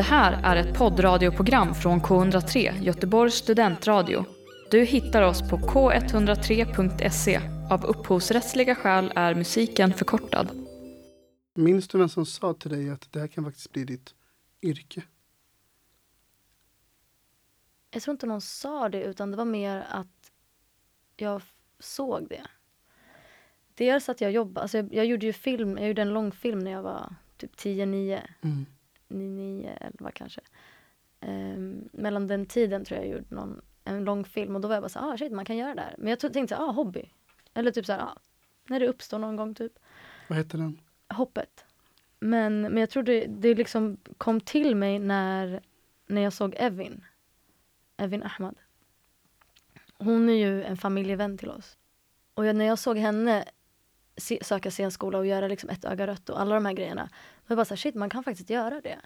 Det här är ett poddradioprogram från K103, Göteborgs studentradio. Du hittar oss på k103.se. Av upphovsrättsliga skäl är musiken förkortad. Minns du vem som sa till dig att det här kan faktiskt bli ditt yrke? Jag tror inte någon sa det, utan det var mer att jag såg det. Dels att jag jobbade, alltså jag, jag gjorde ju film, jag gjorde en långfilm när jag var typ 10, 9, Mm. 9, 11 kanske. Ehm, mellan den tiden tror jag jag gjorde någon, en långfilm och då var jag bara så här, ah shit man kan göra det här. Men jag tänkte så här, ah hobby. Eller typ så här, ah, när det uppstår någon gång typ. Vad heter den? hoppet. Men, men jag tror det, det liksom kom till mig när, när jag såg Evin. Evin Ahmad. Hon är ju en familjevän till oss. Och jag, när jag såg henne se, söka scenskola och göra liksom ett öga rött och alla de här grejerna. Jag bara så här, shit man kan faktiskt göra det.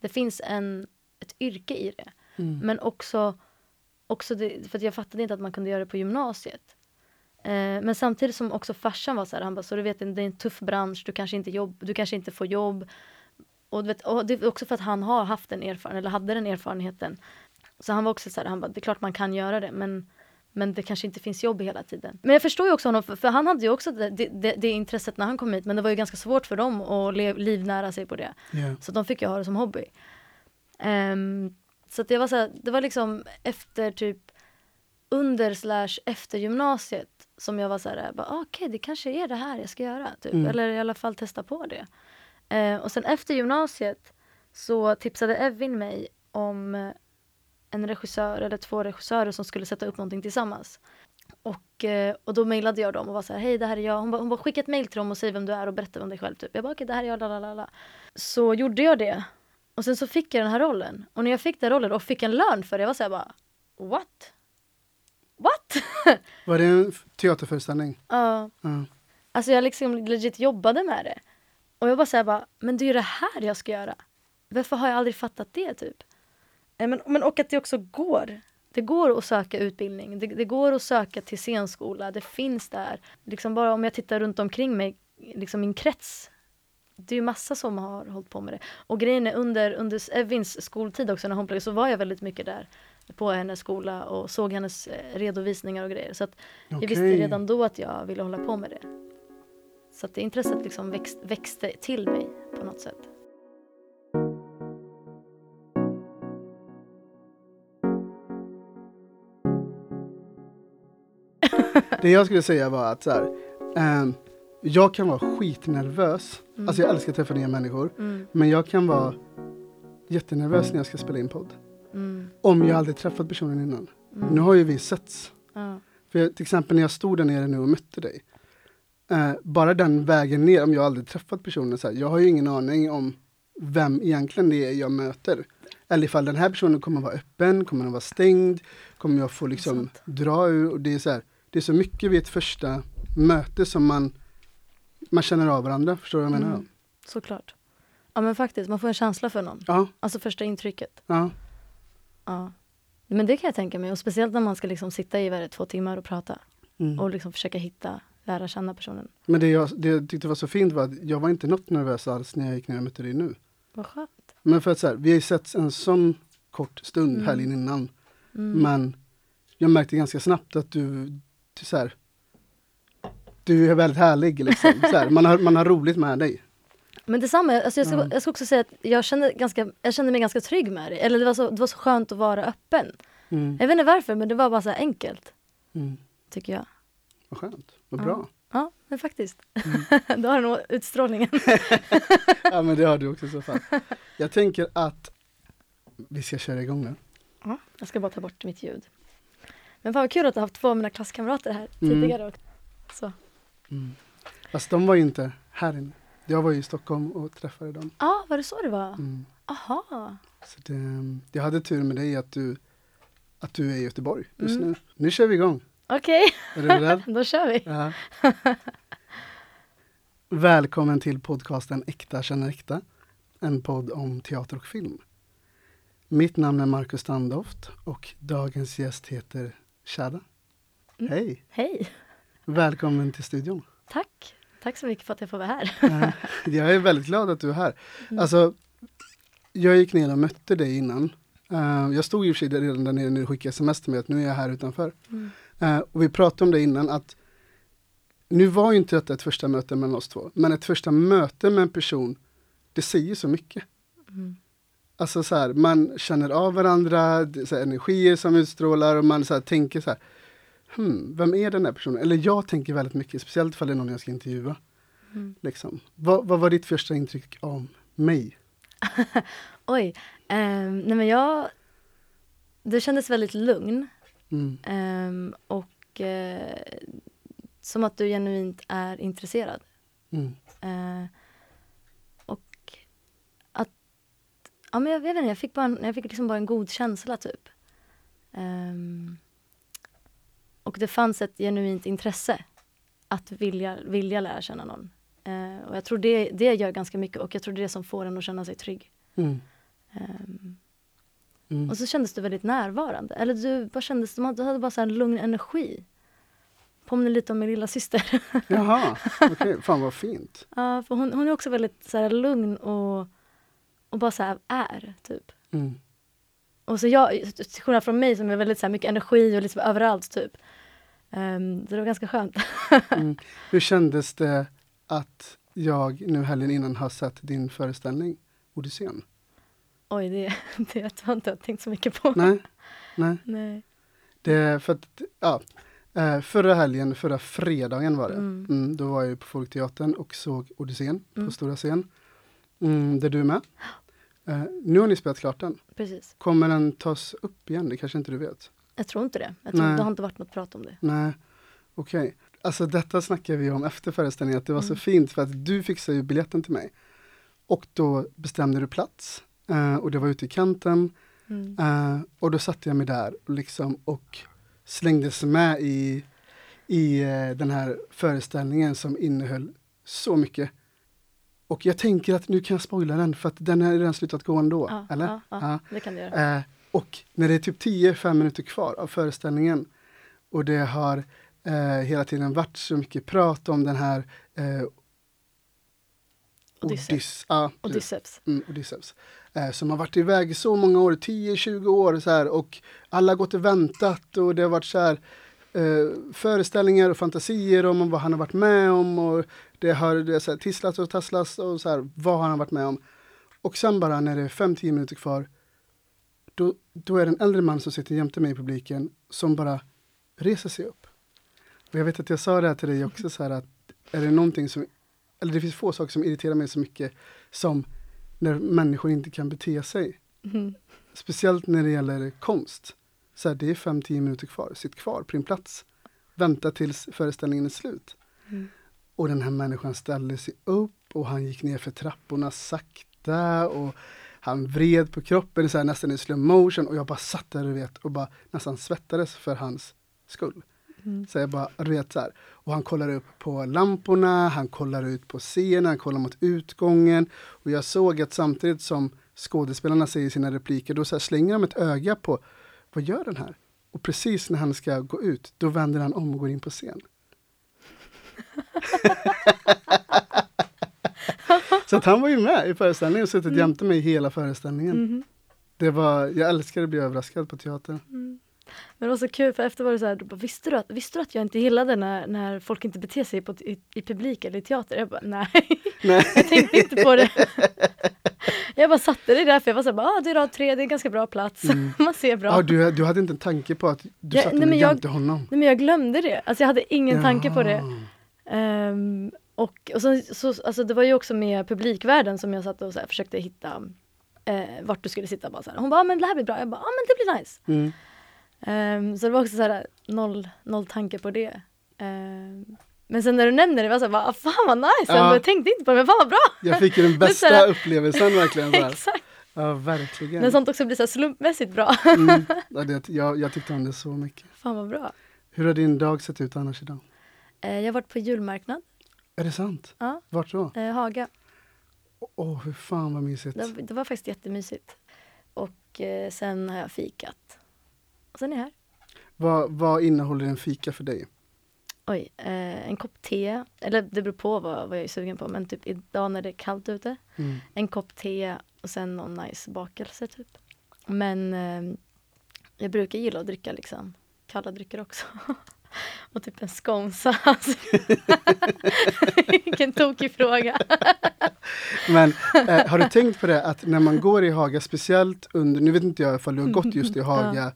Det finns en, ett yrke i det. Mm. Men också, också det, för jag fattade inte att man kunde göra det på gymnasiet. Eh, men samtidigt som också farsan var så här, han bara, så du vet det är en tuff bransch, du kanske inte, jobb, du kanske inte får jobb. Och, du vet, och det är också för att han har haft den erfarenheten, eller hade den erfarenheten. Så han var också så här, han bara, det är klart man kan göra det men, men det kanske inte finns jobb hela tiden. Men jag förstår ju också honom, för, för han hade ju också det, det, det, intresset när han kom hit men det var ju ganska svårt för dem att lev, livnära sig på det. Ja. Så de fick ju ha det som hobby. Ehm, så det var så här, det var liksom efter typ under slash efter gymnasiet som jag var så här, ah, okej det kanske är det här jag ska göra. Typ. Mm. Eller i alla fall testa på det. Eh, och sen efter gymnasiet så tipsade Evin mig om en regissör eller två regissörer som skulle sätta upp någonting tillsammans. Och, eh, och då mejlade jag dem och var så här, hej det här är jag. Hon bara, hon bara skicka ett mejl till dem och säg vem du är och berätta om dig själv. Typ. Jag bara, okej det här är jag, lalalala. Så gjorde jag det. Och sen så fick jag den här rollen. Och när jag fick den rollen och fick en lön för det, jag var så här bara, what? What? Var det en teaterföreställning? Ja. Ja. Alltså jag liksom legit jobbade med det. Och jag bara säger bara, men det är ju det här jag ska göra. Varför har jag aldrig fattat det typ? Eh, Men, men och att det också går. Det går att söka utbildning. Det, det går att söka till scenskola. Det finns där. Liksom bara om jag tittar runt omkring mig, liksom min krets. Det är ju massa som har hållit på med det. Och grejen är under, under Evins skoltid också när hon pluggade så var jag väldigt mycket där på hennes skola och såg hennes eh, redovisningar och grejer. Så att jag visste redan då att jag ville hålla på med det. Så att det intresset liksom växt, växte till mig på något sätt. Det jag skulle säga var att så här, ehm, jag kan vara skitnervös. Mm. Alltså jag älskar att träffa nya människor. Mm, Men jag kan vara jättenervös när jag ska spela in podd. mm, Om jag aldrig träffat personen innan. mm. Nu har ju vi setts. Ja, För jag, till exempel när jag stod där nere nu och mötte dig. Eh, bara den vägen ner, om jag aldrig träffat personen, så här, jag har ju ingen aning om vem egentligen det är jag möter. Eller ifall den här personen kommer vara öppen, kommer den vara stängd, kommer jag få liksom dra ur. Och det, är så här, det är så mycket vid ett första möte som man, man känner av varandra, förstår du vad jag menar? mm, såklart. Ja men faktiskt, man får en känsla för någon. Ja, Alltså första intrycket. ja, Ja. Men det kan jag tänka mig. Och speciellt när man ska liksom sitta i vad två timmar och prata. mm. Och liksom försöka hitta, lära känna personen. Men det jag, det jag tyckte var så fint var att jag var inte något nervös alls när jag gick ner och mötte dig nu. Vad skönt. Men för att så här, vi har ju sett en sån kort stund Mm. helgen innan. Mm. Men jag märkte ganska snabbt att du, du så här, du är väldigt härlig liksom. så här, man, har, man har roligt med dig. Men detsamma, alltså jag, ska, Ja. jag ska också säga att jag kände, ganska, jag kände mig ganska trygg med det. Eller det var, så, det var så skönt att vara öppen. Mm. Jag vet inte varför, men det var bara så enkelt. Mm. Tycker jag. Vad skönt, vad Ja. bra. Ja, men faktiskt. Mm. Då har du nog utstrålningen. Ja men det har du också i så fall. Jag tänker att vi ska köra igång nu. Ja, jag ska bara ta bort mitt ljud. Men fan vad kul att har haft två av mina klasskamrater här Mm. tidigare. också. Så. Mm. Fast de var ju inte här inne. Jag var ju i Stockholm och träffade dem. Ja, ah, var det så det var? Mm. Aha. Så det, jag hade tur med dig att du, att du är i Göteborg just Mm. nu. Nu kör vi igång. Okej, Är du beredd? då kör vi. Ja. Välkommen till podcasten Äkta känner äkta. En podd om teater och film. Mitt namn är Marcus Standoft och dagens gäst heter Shada. Mm. Hej! Hej, Välkommen till studion. tack. Tack så mycket för att jag får vara här. Eh, Jag är väldigt glad att du är här. Mm. Alltså, jag gick ner och mötte dig innan. Eh, jag stod i och för sig redan där nere när du skickade sms till mig att nu är jag här utanför. Mm. Eh, och vi pratade om det innan att nu var ju inte detta ett första möte mellan oss två, men ett första möte med en person, det säger så mycket. Mm. Alltså så här, man känner av varandra, här, energier som utstrålar och man så här, tänker så här, hmm, vem är den här personen? Eller jag tänker väldigt mycket, speciellt ifall det är någon jag ska intervjua. Mm. Liksom. Vad, vad var ditt första intryck av mig? Oj. ehm, nej men jag... Det kändes väldigt lugn. Mm. ehm, och eh, som att du genuint är intresserad. Mm. Eh, och att... Ja, men jag, jag vet inte, jag fick, bara en, jag fick liksom bara en god känsla typ. Ehm, och det fanns ett genuint intresse att vilja, vilja lära känna någon. Eh, och jag tror det, det gör ganska mycket och jag tror det är det som får en att känna sig trygg. Mm. Ehm, Mm. och så kändes du väldigt närvarande. Eller du, vad kändes, du hade, bara så en lugn energi. Påminner lite om min lilla syster. Jaha, okej, fan vad fint. Ja, för hon, hon är också väldigt så här, lugn och, och bara så här är, typ. Mm. Och så jag, till skillnad från mig som är väldigt så här, mycket energi och liksom överallt, typ. Um, det var ganska skönt. Mm. Hur kändes det att jag nu helgen innan har sett din föreställning Odysseen? Oj, det, det har inte jag tänkt så mycket på. Nej, nej. Nej. Det för att, ja, eh, förra helgen, förra fredagen var det. Mm. Mm, då var jag på Folkteatern och såg Odysseen Mm. på stora scen. Mm, där du är med. Eh, nu har ni spelat klart den. Precis. Kommer den tas upp igen? Det kanske inte du vet? Jag tror inte det. Jag tror, Nej. det har inte varit något prat om det. Nej, okej. Alltså detta snackade vi om efter föreställningen, att det var så Mm. fint för att du fixade ju biljetten till mig. Och då bestämde du plats. eh, och det var ute i kanten. Mm. Eh, och då satte jag mig där liksom, och slängdes med i, i eh, den här föreställningen som innehöll så mycket. Och jag tänker att nu kan jag spoila den för att den har redan slutat gå ändå. Ja, eller? ja, ja, det kan du göra. Eh, och när det är typ 10-5 minuter kvar av föreställningen och det har eh, hela tiden varit så mycket prat om den här eh, Odysseus. Precis. Odysseus. Mm, Odysseus. Eh, som har varit iväg i så många år, 10-20 år så här och alla har gått och väntat och det har varit så här eh, föreställningar och fantasier om vad han har varit med om och det har det så här, tisslats och tasslats och så här, vad har han varit med om. Och sen bara när det är 5-10 minuter kvar då, då är det en äldre man som sitter jämte mig i publiken som bara reser sig upp. Och jag vet att jag sa det här till dig också så här att är det någonting som, eller det finns få saker som irriterar mig så mycket som när människor inte kan bete sig. Mm. Speciellt när det gäller konst. Så här, det är 5-10 minuter kvar, sitt kvar på din plats. Vänta tills föreställningen är slut. Mm. Och den här människan ställde sig upp och han gick ner för trapporna sakta och han vred på kroppen så här, nästan i slow motion och jag bara satt där du vet och bara nästan svettades för hans skull. Mm. Så jag bara, du vet så här. Och han kollar upp på lamporna, han kollar ut på scenen, han kollar mot utgången. Och jag såg att samtidigt som skådespelarna säger sina repliker, då så slänger de ett öga på, vad gör den här? Och precis när han ska gå ut, då vänder han om och går in på scen. så att han var ju med i föreställningen och suttit jämte mig hela föreställningen. Mhm. Det var, jag älskar att bli överraskad på teatern. Mm. Men det var så kul för efter var det så här, du bara, visste, du att, visste du att jag inte gillade när, när folk inte beter sig på, i, i publik eller i teater? Jag bara nej, Nej. jag tänkte inte på det. jag bara satte det där för jag var så här, ah, det är rad tre, det är en ganska bra plats. Mm. Man ser bra. Ja, du, du hade inte en tanke på att du Ja, satte nej, jag- jämte honom? Nej, men jag glömde det. Alltså jag hade ingen tanke på det. Ehm, och och så, så, alltså det var ju också med publikvärden som jag satt och så här, försökte hitta eh, vart du skulle sitta. Bara så här. Hon bara, ah, men det här blir bra. Jag bara, ja ah, men det blir nice. Mm. Ehm, så det var också så här, noll, noll tanke på det. Ehm, men sen när du nämner det var så här, bara, ah, fan vad nice Ja. Jag tänkte inte på det, men fan vad bra. Jag fick ju den så här- bästa upplevelsen verkligen. Så. Exakt. Ja, verkligen. När sånt också blir så slumpmässigt bra. Mm. Ja, det, jag, jag tyckte om det så mycket. fan vad bra. Hur har din dag sett ut annars idag? Eh, jag har varit på julmarknad, Är det sant? Ja. Vart då? eh, Haga. Åh, hur fan vad mysigt. Det, det var faktiskt jättemysigt. Och eh, sen har jag fikat. Och sen är jag här. Vad, vad innehåller en fika för dig? Oj, eh, en kopp te. Eller det beror på vad, vad jag är sugen på. Men typ idag när det är kallt ute. Mm. En kopp te och sen någon nice bakelse typ. Men eh, jag brukar gilla att dricka liksom kalla drycker också. och typ en sconsa. Alltså. Vilken tokig fråga. Men eh, har du tänkt på det att när man går i Haga, speciellt under, nu vet inte jag ifall du har gått just i Haga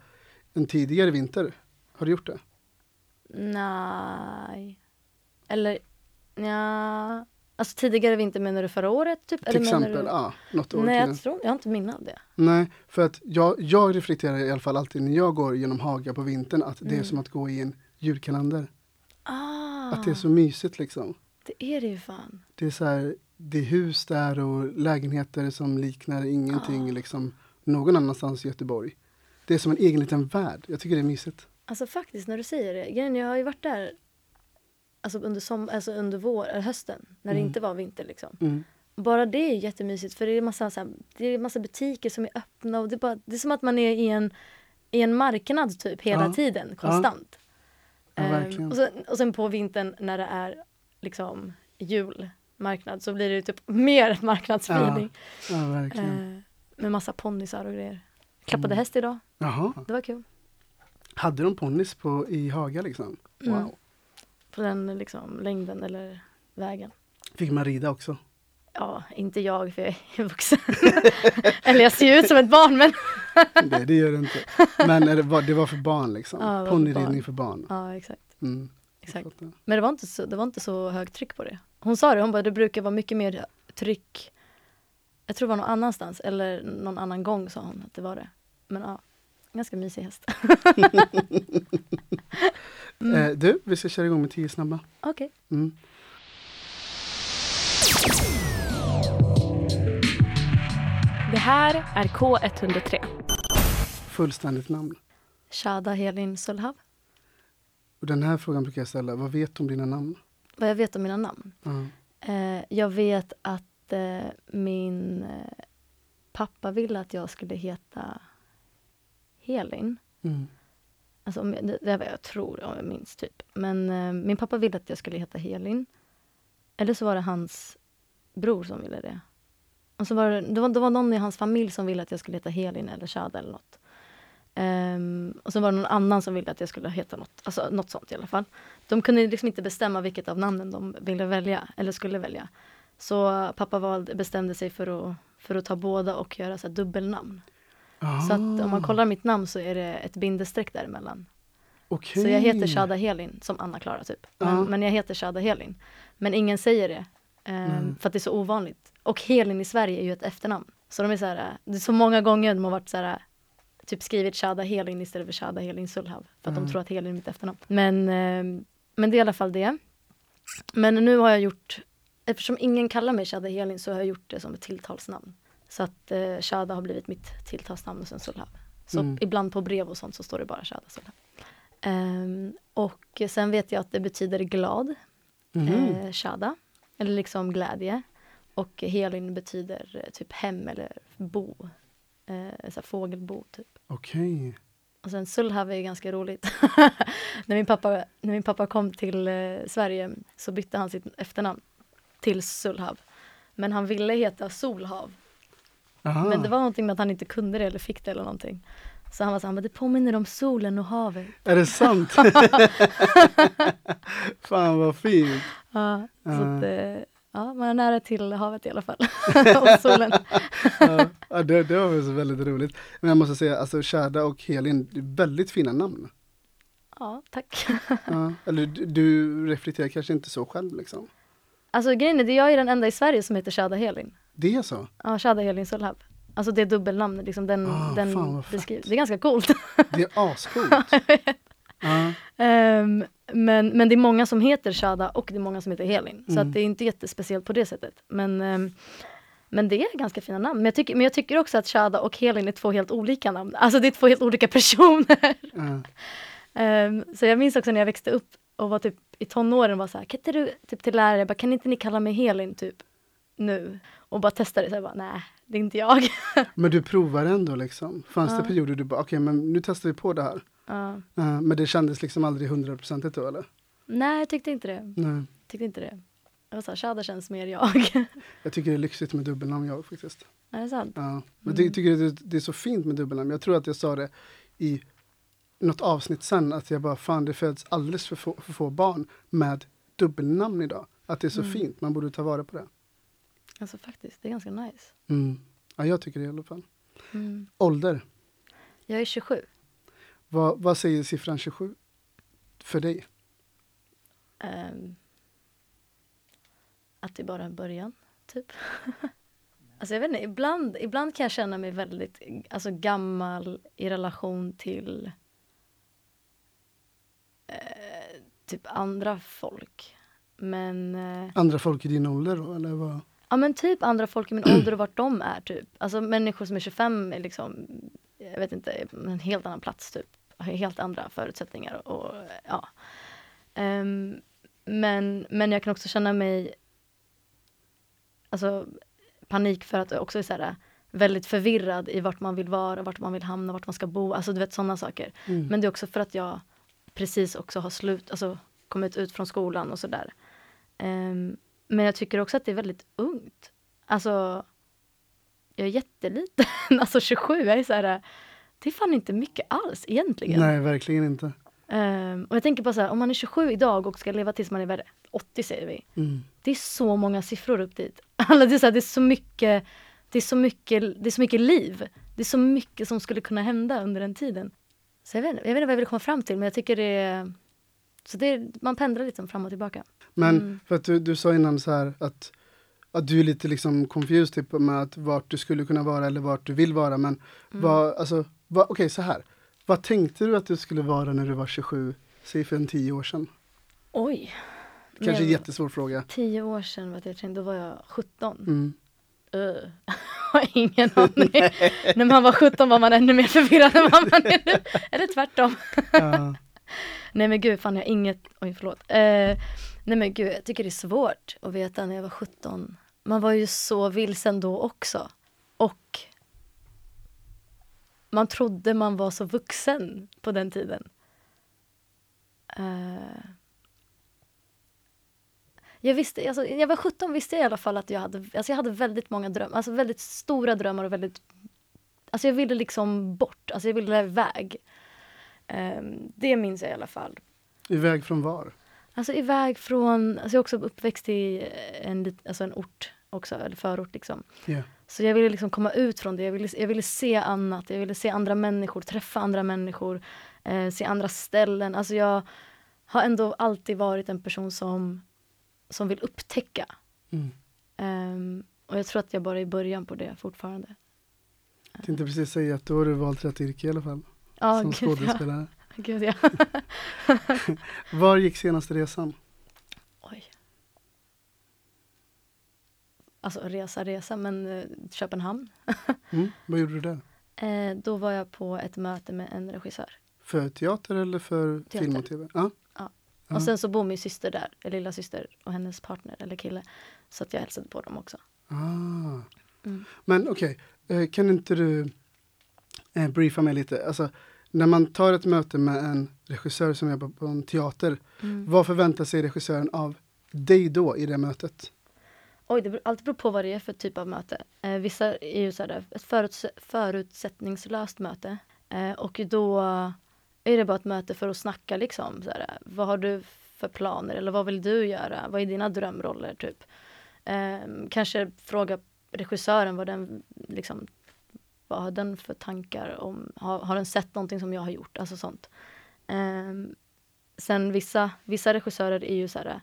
en tidigare vinter. Har du gjort det? Nej. Eller ja. Alltså tidigare vinter menar du förra året? Typ? Till Eller exempel, du... ja, något år Nej, jag tror jag har inte minne av det. Nej, för att jag, jag reflekterar i alla fall alltid när jag går genom Haga på vintern att det är Mm. som att gå i en julkalender. Ah, Att det är så mysigt liksom. det är det ju fan. Det är så här, det är hus där och lägenheter som liknar ingenting Ah. liksom någon annanstans i Göteborg. Det är som en egen liten värld. Jag tycker det är mysigt. Alltså faktiskt när du säger det. Jag har ju varit där alltså under, som, alltså under vår, eller hösten när det Mm. inte var vinter liksom. Mm. Bara det är jättemysigt för det är massa, så här, det är massa butiker som är öppna och det är, bara, det är som att man är i en, i en marknad typ hela Ja. tiden, konstant. Ja, Ehm, och, sen, och sen på vintern när det är liksom julmarknad så blir det typ mer marknadsfeeling. Ja, verkligen. Eh, med massa ponnysar och grejer. Klappade Mm. häst idag, Jaha. det var kul. Hade de ponnys i Haga liksom? Wow. Mm. På den liksom, längden eller vägen. Fick man rida också? Ja, inte jag för jag är vuxen. eller jag ser ut som ett barn men Det, det gör det inte. Men är det, var, det var för barn liksom? Ja, Ponnyridning barn. för barn? ja exakt. Mm, exakt. Men det var, inte så, det var inte så högt tryck på det. Hon sa det, hon bara det brukar vara mycket mer tryck. Jag tror det var någon annanstans eller någon annan gång sa hon att det var det. Men ja, ganska mysig häst. Mm. Eh, du, vi ska köra igång med tio snabba. Okej. Mm. Det här är K103. Fullständigt namn. Shada Helin Sulhav. Och den här frågan brukar jag ställa. Vad vet du om dina namn? Vad jag vet om mina namn? Ja. Eh, jag vet att eh, min eh, pappa ville att jag skulle heta Helin. Mm. Alltså, om jag, det det är vad jag tror, om jag minns typ. Men eh, min pappa ville att jag skulle heta Helin. Eller så var det hans bror som ville det. Och så var det, det, var, det var någon i hans familj som ville att jag skulle heta Helin eller Shada eller något. Ehm, och så var det någon annan som ville att jag skulle heta något, alltså något sånt i alla fall. De kunde liksom inte bestämma vilket av namnen de ville välja, eller skulle välja. Så pappa valde, bestämde sig för att, för att ta båda och göra så dubbelnamn. Så att om man kollar mitt namn så är det ett bindestreck däremellan. Okej. Så jag heter Shada Helin, som Anna-Klara typ. Men, men jag heter Shada Helin. Men ingen säger det. ehm, Mm. För att det är så ovanligt. Och Helin i Sverige är ju ett efternamn. Så de är så här, det är så många gånger de har varit så här, typ skrivit Shada Helin istället för Shada Helin Sulhav. För att Mm. de tror att Helin är mitt efternamn. Men, ehm, men det är i alla fall det. Men nu har jag gjort, eftersom ingen kallar mig Shada Helin så har jag gjort det som ett tilltalsnamn. Så att eh, Shada har blivit mitt tilltalsnamn och sen Sulhav. Så Mm. ibland på brev och sånt så står det bara Shada Sulhav. Ehm, och sen vet jag att det betyder glad, Mhm. eh, Shada, eller liksom glädje. Och Helin betyder eh, typ hem eller bo, eh, så fågelbo typ. Okej. Och sen Sulhav är ganska roligt. när, min pappa, när min pappa kom till eh, Sverige så bytte han sitt efternamn till Sulhav. Men han ville heta Solhav. Aha. Men det var någonting med att han inte kunde det eller fick det eller någonting. Så han var så här, men det påminner om solen och havet. Är det sant? Fan vad fint. Ja, så Ja. att, eh, ja, man är nära till havet i alla fall. och solen. Ja, det, det var väldigt roligt. Men jag måste säga, alltså Shada och Helin, är väldigt fina namn. Ja, tack. Ja. Eller du, du reflekterar kanske inte så själv liksom. Alltså grejen är, det jag är den enda i Sverige som heter Shada Helin. Det är så? Ja, Shada Helin Sulhav. Alltså det är dubbelnamnet, liksom den, Ah, den beskrivs. Det är ganska coolt. Det är ascoolt. Ehm, men, men det är många som heter Shada och det är många som heter Helin. Så Mm. att det är inte jättespeciellt på det sättet. Men, ehm, men det är ganska fina namn. Men jag, tycker, men jag tycker också att Shada och Helin är två helt olika namn. Alltså det är två helt olika personer. Ja. Ehm, så jag minns också när jag växte upp och var typ i tonåren var så här, kan inte du, typ till lärare, bara, kan inte ni kalla mig Helin typ nu? Och bara testa det, så jag bara, nej, det är inte jag. Men du provar ändå liksom? Fanns det Ja. perioder du bara, okej men nu testar vi på det här. Ja. Ja, men det kändes liksom aldrig hundraprocentigt då eller? nej, jag tyckte inte det. Nej. Tyckte inte det. Jag var så här, Shada känns mer jag. Jag tycker det är lyxigt med dubbelnamn jag faktiskt. Är det sant? Ja. Men jag tycker det, det är så fint med dubbelnamn. Jag tror att jag sa det i något avsnitt sen, att jag bara fan det föds alldeles för få, för få barn med dubbelnamn idag. Att det är så Mm. fint, man borde ta vara på det. Alltså faktiskt, det är ganska nice. Mm. Ja, jag tycker det i alla fall. Mm. Ålder, Jag är 27. Vad, vad säger siffran 27 för dig? Ehm, att det bara är början, typ. alltså jag vet inte, ibland, ibland kan jag känna mig väldigt alltså, gammal i relation till eh, typ andra folk. Men, eh, Andra folk i din ålder då, eller vad? ja men typ andra folk i min ålder och vart de är typ. Alltså människor som är 25 är liksom, jag vet inte, en helt annan plats typ. Har helt andra förutsättningar och ja. Ehm, men, men jag kan också känna mig alltså, panik för att jag också är så här, väldigt förvirrad i vart man vill vara, vart man vill hamna, vart man ska bo. Alltså du vet sådana saker. Mm. Men det är också för att jag precis också har slut, alltså kommit ut från skolan och sådär. Ehm, men jag tycker också att det är väldigt ungt. Alltså, jag är jätteliten. alltså 27, jag är så här, det är fan inte mycket alls egentligen. Nej, verkligen inte. Ehm, och jag tänker på så här, om man är 27 idag och ska leva tills man är vad är det, 80 säger vi. Mm. Det är så många siffror upp dit. Alla, det, är så här, det, är så mycket, det, är så mycket, det är så mycket liv. Det är så mycket som skulle kunna hända under den tiden. Så jag vet, inte- jag vet inte vad jag vill komma fram till men jag tycker det är... Så det är, man pendlar liksom fram och tillbaka. Men Mm. för att du, du sa innan så här att, att du är lite liksom confused typ med att vart du skulle kunna vara eller vart du vill vara. Men Mm. vad, alltså, vad, okej så här. Vad tänkte du att du skulle vara när du var 27, säg för en tio år sedan? Oj! Kanske en jättesvår fråga. Tio år sedan, vet jag, tänkte, då var jag 17. Mm. Uh. har ingen aning. När man var 17 var man ännu mer förvirrad än vad man är nu. Eller tvärtom. Ja. Nej men gud, fan jag har inget, oj förlåt. Eh, nej men gud, jag tycker det är svårt att veta när jag var 17. Man var ju så vilsen då också. Och man trodde man var så vuxen på den tiden. Eh, jag visste, alltså, jag var 17 visste jag i alla fall att jag hade, alltså jag hade väldigt många drömmar, alltså väldigt stora drömmar och väldigt, alltså jag ville liksom bort, alltså jag ville iväg. Ehm, det minns jag i alla fall. Iväg från var? Alltså iväg från, alltså jag är också uppväxt i en, alltså en ort också, eller förort liksom. Ja. Så jag ville liksom komma ut från det, jag ville, jag ville se annat, jag ville se andra människor, träffa andra människor, eh, se andra ställen. Alltså jag har ändå alltid varit en person som, som vill upptäcka. Mm. Ehm, och jag tror att jag bara är i början på det fortfarande. Jag tänkte precis säga att då har du valt rätt yrke i alla fall. Ja, som gud ja. skådespelare. Gud ja. Var gick senaste resan? Oj. Alltså resa, resa, men eh, Köpenhamn. Mm. Vad gjorde du där? Eh, då var jag på ett möte med en regissör. För teater eller för Teater. film och tv? Ja. Ja. Och sen så bor min syster där, eller lilla syster och hennes partner eller kille. Så att jag hälsade på dem också. Ah. Mm. Men okej, eh, kan inte du eh, briefa mig lite? Alltså, när man tar ett möte med en regissör som jobbar på en teater, Mm. vad förväntar sig regissören av dig då i det mötet? Oj, det beror, allt beror på vad det är för typ av möte. Eh, vissa är ju så här, ett föruts förutsättningslöst möte. Eh, och då är det bara ett möte för att snacka liksom. Så här, vad har du för planer eller vad vill du göra? Vad är dina drömroller typ? Eh, kanske fråga regissören vad den liksom vad har den för tankar om, har, har den sett någonting som jag har gjort? Alltså sånt. Eh, sen vissa, vissa regissörer är ju så här,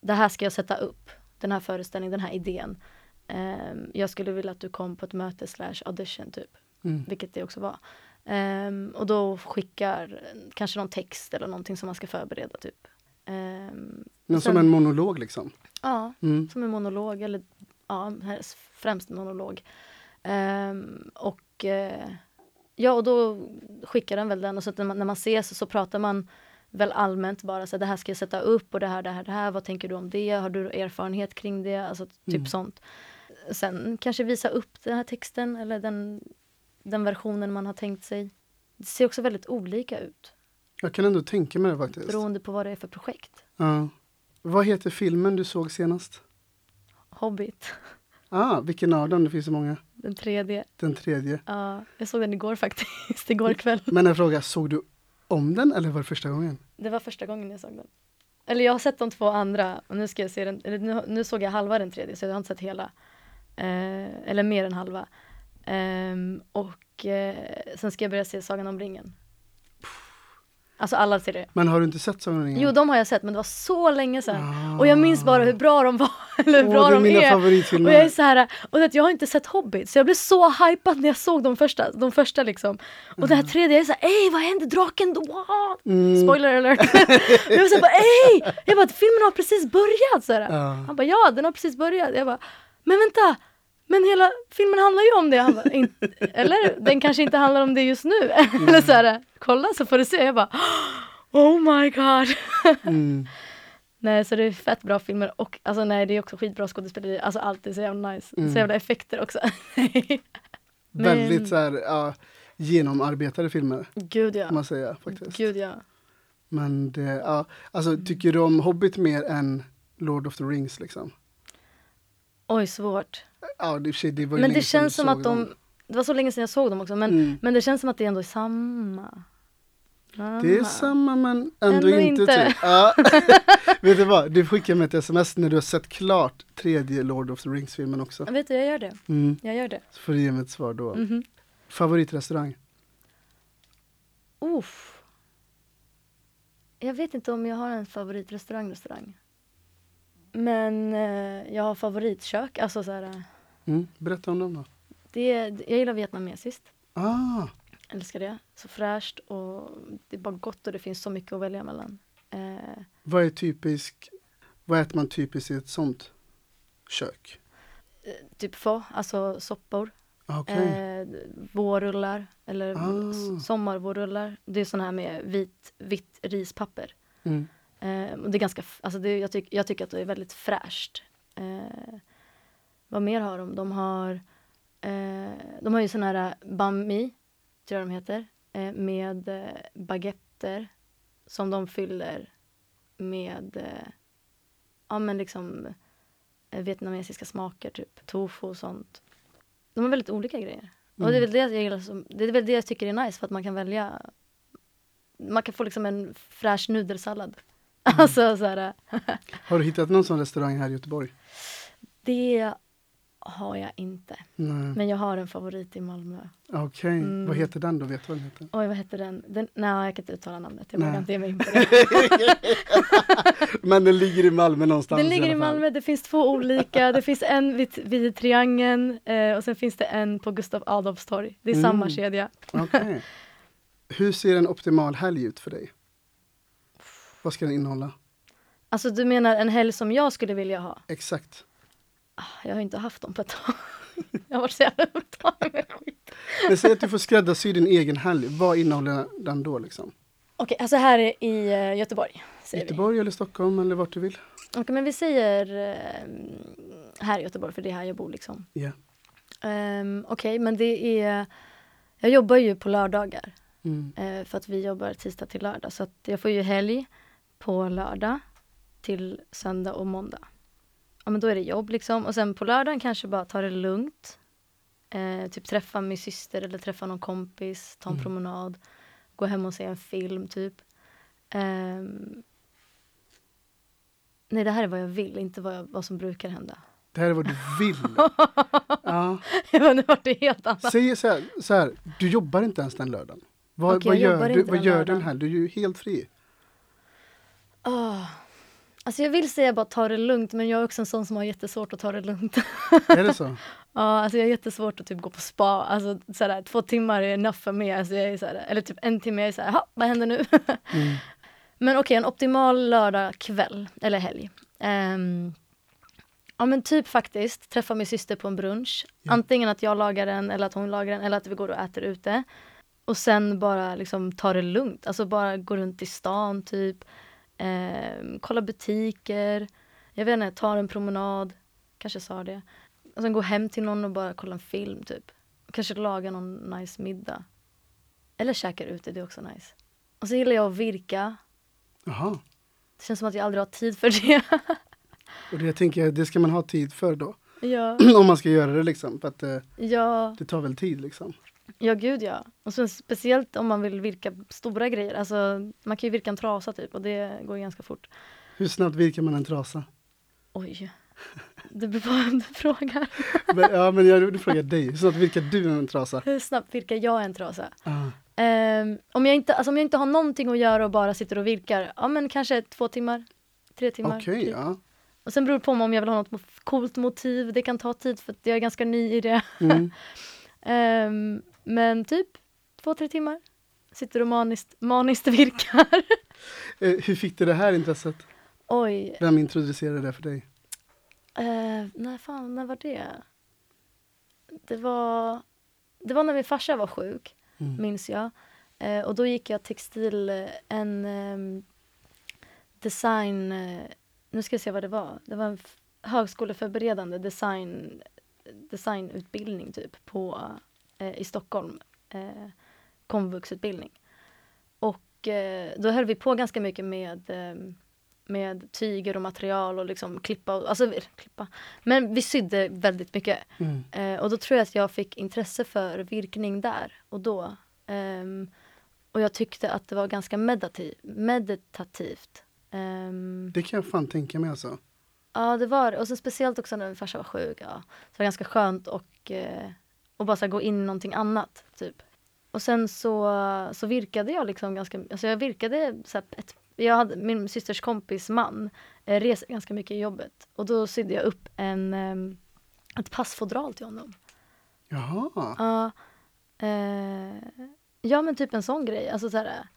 det här ska jag sätta upp den här föreställningen, den här idén. Ehm, jag skulle vilja att du kom på ett möte slash audition typ, Mm. vilket det också var. Ehm, och då skickar kanske någon text eller någonting som man ska förbereda typ. Ehm, Men som sen- en monolog liksom? Ja, Mm. som en monolog eller ja, främst en monolog. Och eh, ja, och då skickar den väl den och så när man, när man ses så pratar man väl allmänt bara så här, det här ska jag sätta upp och det här, det här, det här, vad tänker du om det, har du erfarenhet kring det, alltså typ Mm. sånt. Sen kanske visa upp den här texten eller den, den versionen man har tänkt sig. Det ser också väldigt olika ut Jag kan ändå tänka mig det faktiskt. beroende på vad det är för projekt. Ja. Vad heter filmen du såg senast? Hobbit. Ah, vilken av dem? Det finns så många. Den tredje. Den tredje. Ja, jag såg den igår faktiskt, igår kväll. Men en fråga, såg du om den eller var det första gången? Det var första gången jag såg den. Eller jag har sett de två andra och nu ska jag se den, eller nu, nu såg jag halva den tredje så jag har inte sett hela. Eh, eller mer än halva. Eh, och eh, sen ska jag börja se Sagan om ringen. Alltså alla serier. Men har du inte sett Sagan om ringen? Jo, de har jag sett men det var så länge sedan. Ah. Och jag minns bara hur bra de var, eller hur Åh, bra det är de mina är. favoritfilmer. Och jag är så här, och vet, jag har inte sett Hobbit så jag blev så hypad när jag såg de första, de första liksom. Och det här tredje, jag är såhär, ey vad hände draken? Wow! Mm. Spoiler alert! jag var såhär, bara, ey! Jag bara, filmen har precis börjat! Så här. Ja. Han bara, ja den har precis börjat. Jag bara, men vänta! Men hela filmen handlar ju om det. Han bara, "In- eller den kanske inte handlar om det just nu. eller så här, kolla så får du se. Jag bara, oh my god! Mm. Nej så det är fett bra filmer och alltså nej det är också skitbra skådespeleri, alltså allt är så jävla nice. Mm. Så jävla effekter också. Men- Väldigt så här, ja, genomarbetade filmer, Gud ja. man säga faktiskt. Gud ja. Men det, ja, alltså tycker du om Hobbit mer än Lord of the Rings liksom? Oj svårt. Ja, det, det var Men det känns som att de, dem. det var så länge sedan jag såg dem också men, Mm. men det känns som att det ändå är samma. Det är samma men ändå, Ändå inte. inte. Typ. Ja. Vet du vad, du skickar mig ett sms när du har sett klart tredje Lord of the Rings-filmen också. Vet du, jag gör det. Mm. Jag gör det. Så får du ge mig ett svar då. Mhm. Favoritrestaurang? Uff. Jag vet inte om jag har en favoritrestaurang, restaurang. Men eh, jag har favoritkök, alltså så här, eh, Mm. Berätta om dem då. det, jag gillar vietnamesiskt. Ah, älskar det. Så fräscht och det är bara gott och det finns så mycket att välja mellan. Eh, vad är typisk, vad äter man typiskt i ett sånt kök? typ få, alltså soppor. Ah, Okej. Eh, vårrullar eller Ah. s- sommarvårrullar. Det är sån här med vit, vitt rispapper. Mm. Eh, och det är ganska, alltså det, jag, tyck, jag tycker att det är väldigt fräscht. Eh, vad mer har de? De har, eh, de har ju sån här banh mi, tror jag de heter, eh, med eh, baguetter som de fyller med eh, ja men liksom eh, vietnamesiska smaker, typ tofu och sånt. De har väldigt olika grejer. Och det är väl det jag gillar som, det är väl det jag tycker är nice för att man kan välja man kan få liksom en fräsch nudelsallad. Alltså så här, Har du hittat någon sån restaurang här i Göteborg? det har jag inte. Nej. Men jag har en favorit i Malmö. Okej, Mm. vad heter den då? Vet du vad den heter? Oj, vad heter den? den nej, jag kan inte uttala namnet. Jag vågar inte ge mig in på det. Men den ligger i Malmö någonstans Den ligger i fall. Malmö, det finns två olika. Det finns en vid, vid Triangeln eh, och sen finns det en på Gustav Adolfs torg. Det är samma Mm. kedja. Okej. Hur ser en optimal helg ut för dig? Vad ska den innehålla? Alltså du menar en helg som jag skulle vilja ha? Exakt. Ah, Jag har inte haft dem på ett tag. Jag har varit så jävla upptagen med skit. Men säg att du får skräddarsy din egen helg. Vad innehåller den då liksom? Okej, alltså här i eh, Göteborg. Göteborg eller Stockholm eller vart du vill? vi. Okej, men vi säger eh, här i Göteborg för det är här jag bor liksom. Ja. Um, Okej, men det är... Jag jobbar ju på lördagar. Mm. eh, för att vi jobbar tisdag till lördag. Så att jag får ju helg på lördag till söndag och måndag. Ja men då är det jobb liksom. Och sen på lördagen kanske bara ta det lugnt. Eh, typ träffa min syster eller träffa någon kompis, ta en Mm. promenad. Gå hem och se en film typ. Ehm, nej det här är vad jag vill, inte vad, jag, vad som brukar hända. Det här är vad du vill. ja. Men nu vart det helt annat. Säg så här, så här, du jobbar inte ens den lördagen. Vad, Okej, vad gör du, vad gör du den här? Du är ju helt fri. Ah. Alltså jag vill säga bara ta det lugnt men jag är också en sån som har jättesvårt att ta det lugnt. Är det så? Ja, alltså jag har jättesvårt att typ gå på spa. Alltså sådär, två timmar är enough för mig. Alltså jag är sådär, eller typ en timme, jag är såhär, "Ha, vad händer nu? Mm. Men okej, en optimal lördag kväll, eller helg. Ehm, ja men typ faktiskt, träffa min syster på en brunch. Ja. Antingen att jag lagar den eller att hon lagar den eller att vi går och äter ute. Och sen bara liksom ta det lugnt, alltså bara gå runt i stan typ. Ehm, kolla butiker, jag vet inte, ta en promenad. Kanske sa det. Och sen gå hem till någon och bara kolla en film typ. Kanske laga någon nice middag. Eller käka ute, det är också nice. Och så gillar jag att virka. Jaha. Det känns som att jag aldrig har tid för det. Och det jag tänker, det ska man ha tid för då. Ja, Om man ska göra det liksom. För att det, ja, det tar väl tid liksom. Ja gud ja. Och sen speciellt om man vill virka stora grejer. Alltså man kan ju virka en trasa typ och det går ganska fort. Hur snabbt virkar man en trasa? Oj. Det beror på vem du frågar. Men, ja men jag du frågar dig, hur snabbt virkar du en trasa? Hur snabbt virkar jag en trasa? Ah, Ehm, om, jag inte, alltså, om jag inte har någonting att göra och bara sitter och virkar, ja men kanske två timmar. Tre timmar. Okej, typ. ja. Och sen beror det på om jag vill ha något coolt motiv. Det kan ta tid för jag är ganska ny i det. Mm. Ehm, men typ två, tre timmar. Sitter och maniskt, maniskt virkar. Eh, hur fick du det här intresset? Oj. Vem introducerade det för dig? Uh, när fan, när var det? Det var, det var när min farsa var sjuk, Mm. minns jag. Eh, och då gick jag textil, en ehm, design, eh, nu ska jag se vad det var. Det var en högskoleförberedande design, designutbildning typ på, eh, i Stockholm. Eh, komvuxutbildning. Och eh, då höll vi på ganska mycket med ehm, med tyger och material och liksom klippa. Och, alltså klippa. Men vi sydde väldigt mycket. Mm. Eh, och då tror jag att jag fick intresse för virkning där och då. Ehm, och jag tyckte att det var ganska meditativ, meditativt. Ehm, Det kan jag fan tänka mig alltså. ja, det var. Och så speciellt också när min farsa var sjuk. Ja. Så det var ganska skönt och, eh, och bara gå in i någonting annat. Typ. Och sen så, så virkade jag liksom ganska, alltså jag virkade så ett, jag hade, min systers kompis man eh, reser ganska mycket i jobbet. Och då sydde jag upp en, ehm, ett passfodral till honom. Jaha. Ja, eh, ja men typ en sån grej. Alltså, så här,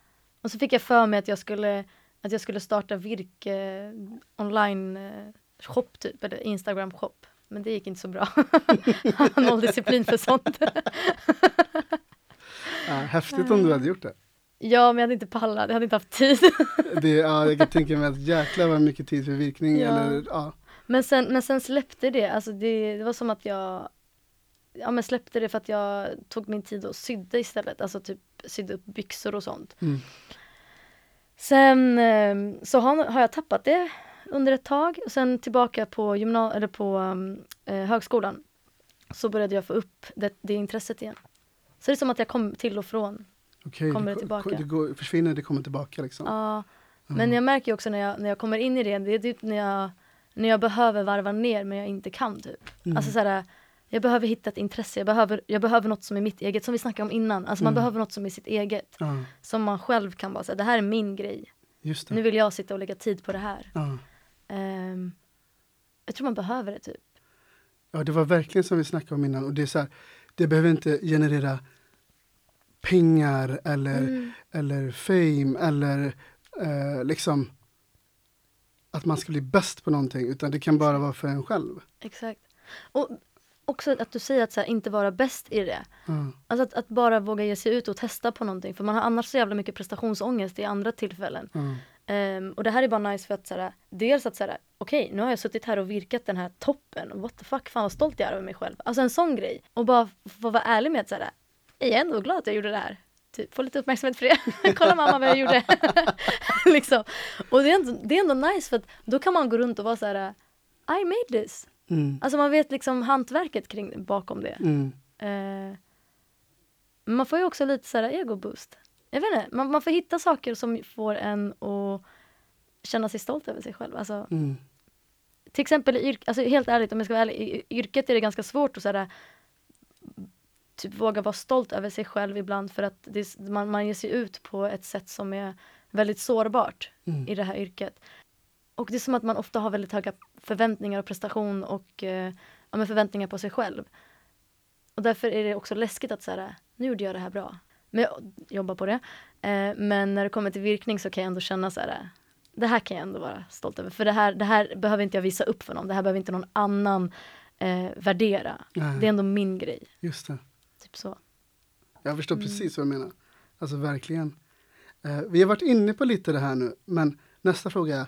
och så fick jag för mig att jag skulle, att jag skulle starta virk eh, online eh, shop typ, eller Instagram shop. Men det gick inte så bra. Jag har disciplin för sånt. Ja, häftigt om du hade gjort det. ja, men jag hade inte pallat. Jag hade inte haft tid. det ja, jag kan tänka mig att jäklar vad mycket tid för virkning. Ja. Eller, ja. Men sen, men sen släppte det. Alltså det, det var som att jag ja, men släppte det för att jag tog min tid och sydde istället. Alltså typ sydde upp byxor och sånt. Mm. Sen eh, så har, har jag tappat det under ett tag. Och sen tillbaka på, gymna- eller på um, eh, högskolan så började jag få upp det, det intresset igen. Så det är som att jag kom till och från. Okej, Kommer det, det tillbaka? Det går, försvinner, det kommer tillbaka liksom. Ja. Men Mm. jag märker också när jag, när jag kommer in i det, det är typ när jag, när jag behöver varva ner men jag inte kan typ. Mm. Alltså såhär, jag behöver hitta ett intresse, jag behöver, jag behöver något som är mitt eget, som vi snackade om innan. Alltså man Mm. behöver något som är sitt eget. Som man själv kan bara säga, det här är min grej. Nu vill jag sitta och lägga tid på det här. Ja. Ehm, jag tror man behöver det typ. ja, det var verkligen som vi snackade om innan. Och det är så här, det behöver inte generera pengar eller, Mm. eller fame eller eh, liksom att man ska bli bäst på någonting. Utan det kan bara vara för en själv. Exakt. Och också att du säger att så här, inte vara bäst i det. Ja. Alltså att, att bara våga ge sig ut och testa på någonting. För man har annars så jävla mycket prestationsångest i andra tillfällen. Ja. Ehm, och det här är bara nice för att såhär, dels att såhär, okej nu har jag suttit här och virkat den här toppen. och What the fuck, fan vad stolt jag är över mig själv. Alltså en sån grej. Och bara få vara ärlig med att såhär, jag är ändå glad att jag gjorde det här. Typ, få lite uppmärksamhet för det. Kolla mamma vad jag gjorde. liksom. Och det är, ändå, det är ändå nice för att då kan man gå runt och vara såhär, I made this. Mm. Alltså man vet liksom hantverket kring, bakom det. Mm. Men man får ju också lite så här ego-boost. Jag vet inte, man, man får hitta saker som får en att känna sig stolt över sig själv. Alltså, Mm. till exempel i alltså helt ärligt om jag ska vara ärlig, i yrket är det ganska svårt att så här, typ våga vara stolt över sig själv ibland för att det, man, man ger sig ut på ett sätt som är väldigt sårbart Mm. i det här yrket. Och det är som att man ofta har väldigt höga förväntningar och prestation och eh, ja, förväntningar på sig själv. Och därför är det också läskigt att säga nu gjorde jag det här bra. Men jag jobbar på det. Eh, men när det kommer till virkning så kan jag ändå känna så här, det här kan jag ändå vara stolt över. För det här, det här behöver inte jag visa upp för någon. Det här behöver inte någon annan eh, värdera. Nej, Det är ändå min grej. just det. Typ så. Jag förstår Mm. precis vad du menar. Alltså verkligen. Eh, vi har varit inne på lite det här nu, men nästa fråga är,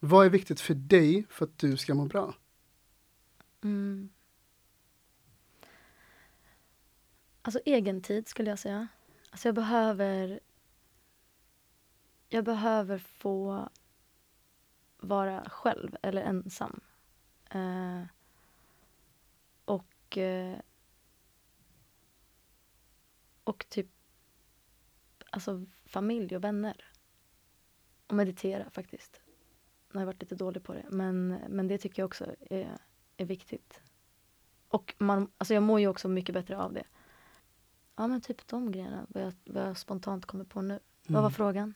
vad är viktigt för dig för att du ska må bra? Mm. Alltså egen tid skulle jag säga. Alltså jag behöver jag behöver få vara själv eller ensam. Eh, och eh, och typ alltså familj och vänner. Och meditera faktiskt. Nu har jag varit lite dålig på det. Men, men det tycker jag också är, är viktigt. Och man, alltså jag mår ju också mycket bättre av det. Ja men typ de grejerna, vad jag, vad jag spontant kommer på nu. Vad var Mm. frågan?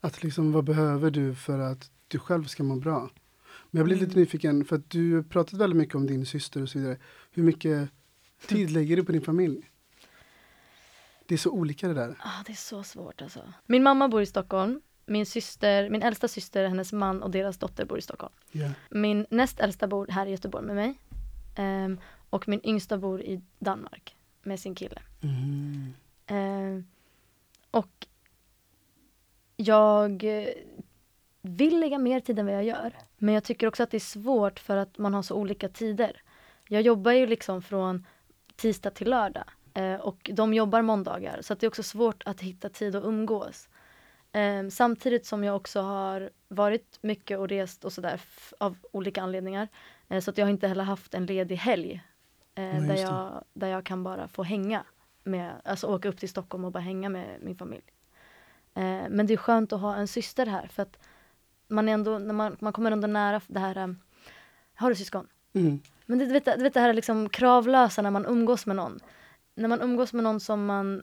Att liksom, vad behöver du för att du själv ska må bra? Men jag blir lite Mm. nyfiken, för att du pratat väldigt mycket om din syster och så vidare. Hur mycket tid lägger du på din familj? Det är så olika det där. Ah, det är så svårt alltså. Min mamma bor i Stockholm. Min syster, min äldsta syster, hennes man och deras dotter bor i Stockholm. Ja. Min näst äldsta bor här i Göteborg med mig. Ehm, och min yngsta bor i Danmark med sin kille. Mm. Ehm, och jag eh, vill lägga mer tid än vad jag gör. Men jag tycker också att det är svårt för att man har så olika tider. Jag jobbar ju liksom från tisdag till lördag. Eh, och de jobbar måndagar. Så det är också svårt att hitta tid att umgås. Ehm, samtidigt som jag också har varit mycket och rest och sådär av olika anledningar. Eh, så att jag har inte heller haft en ledig helg. Eh, där, det. jag, där jag kan bara få hänga. Med, alltså åka upp till Stockholm och bara hänga med min familj. Eh, men det är skönt att ha en syster här för att man är ändå, när man, man kommer ändå nära det här, eh, har du syskon? Mm. Men det, du, vet, du vet det här liksom kravlösa när man umgås med någon. När man umgås med någon som man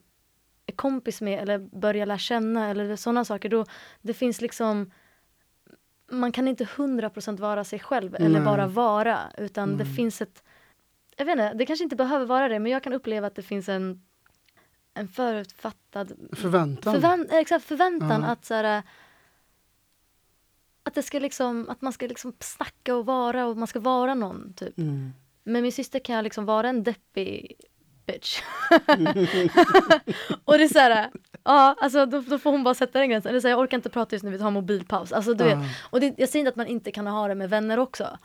är kompis med eller börjar lära känna eller sådana saker. Då, det finns liksom man kan inte hundra procent vara sig själv eller Nej. bara vara. Utan det Nej. finns ett, jag vet inte, det kanske inte behöver vara det men jag kan uppleva att det finns en, en förutfattad Förväntan. Förvän exakt, förväntan Ja. att så här, att det ska liksom, att man ska liksom snacka och vara och man ska vara någon typ. mm. Med min syster kan jag liksom vara en deppig bitch. och det är så här, ja alltså då, då får hon bara sätta den gränsen. Eller så här, jag orkar inte prata just nu, vi tar mobilpaus. Alltså du Ja. vet. Och det, jag säger inte att man inte kan ha det med vänner också.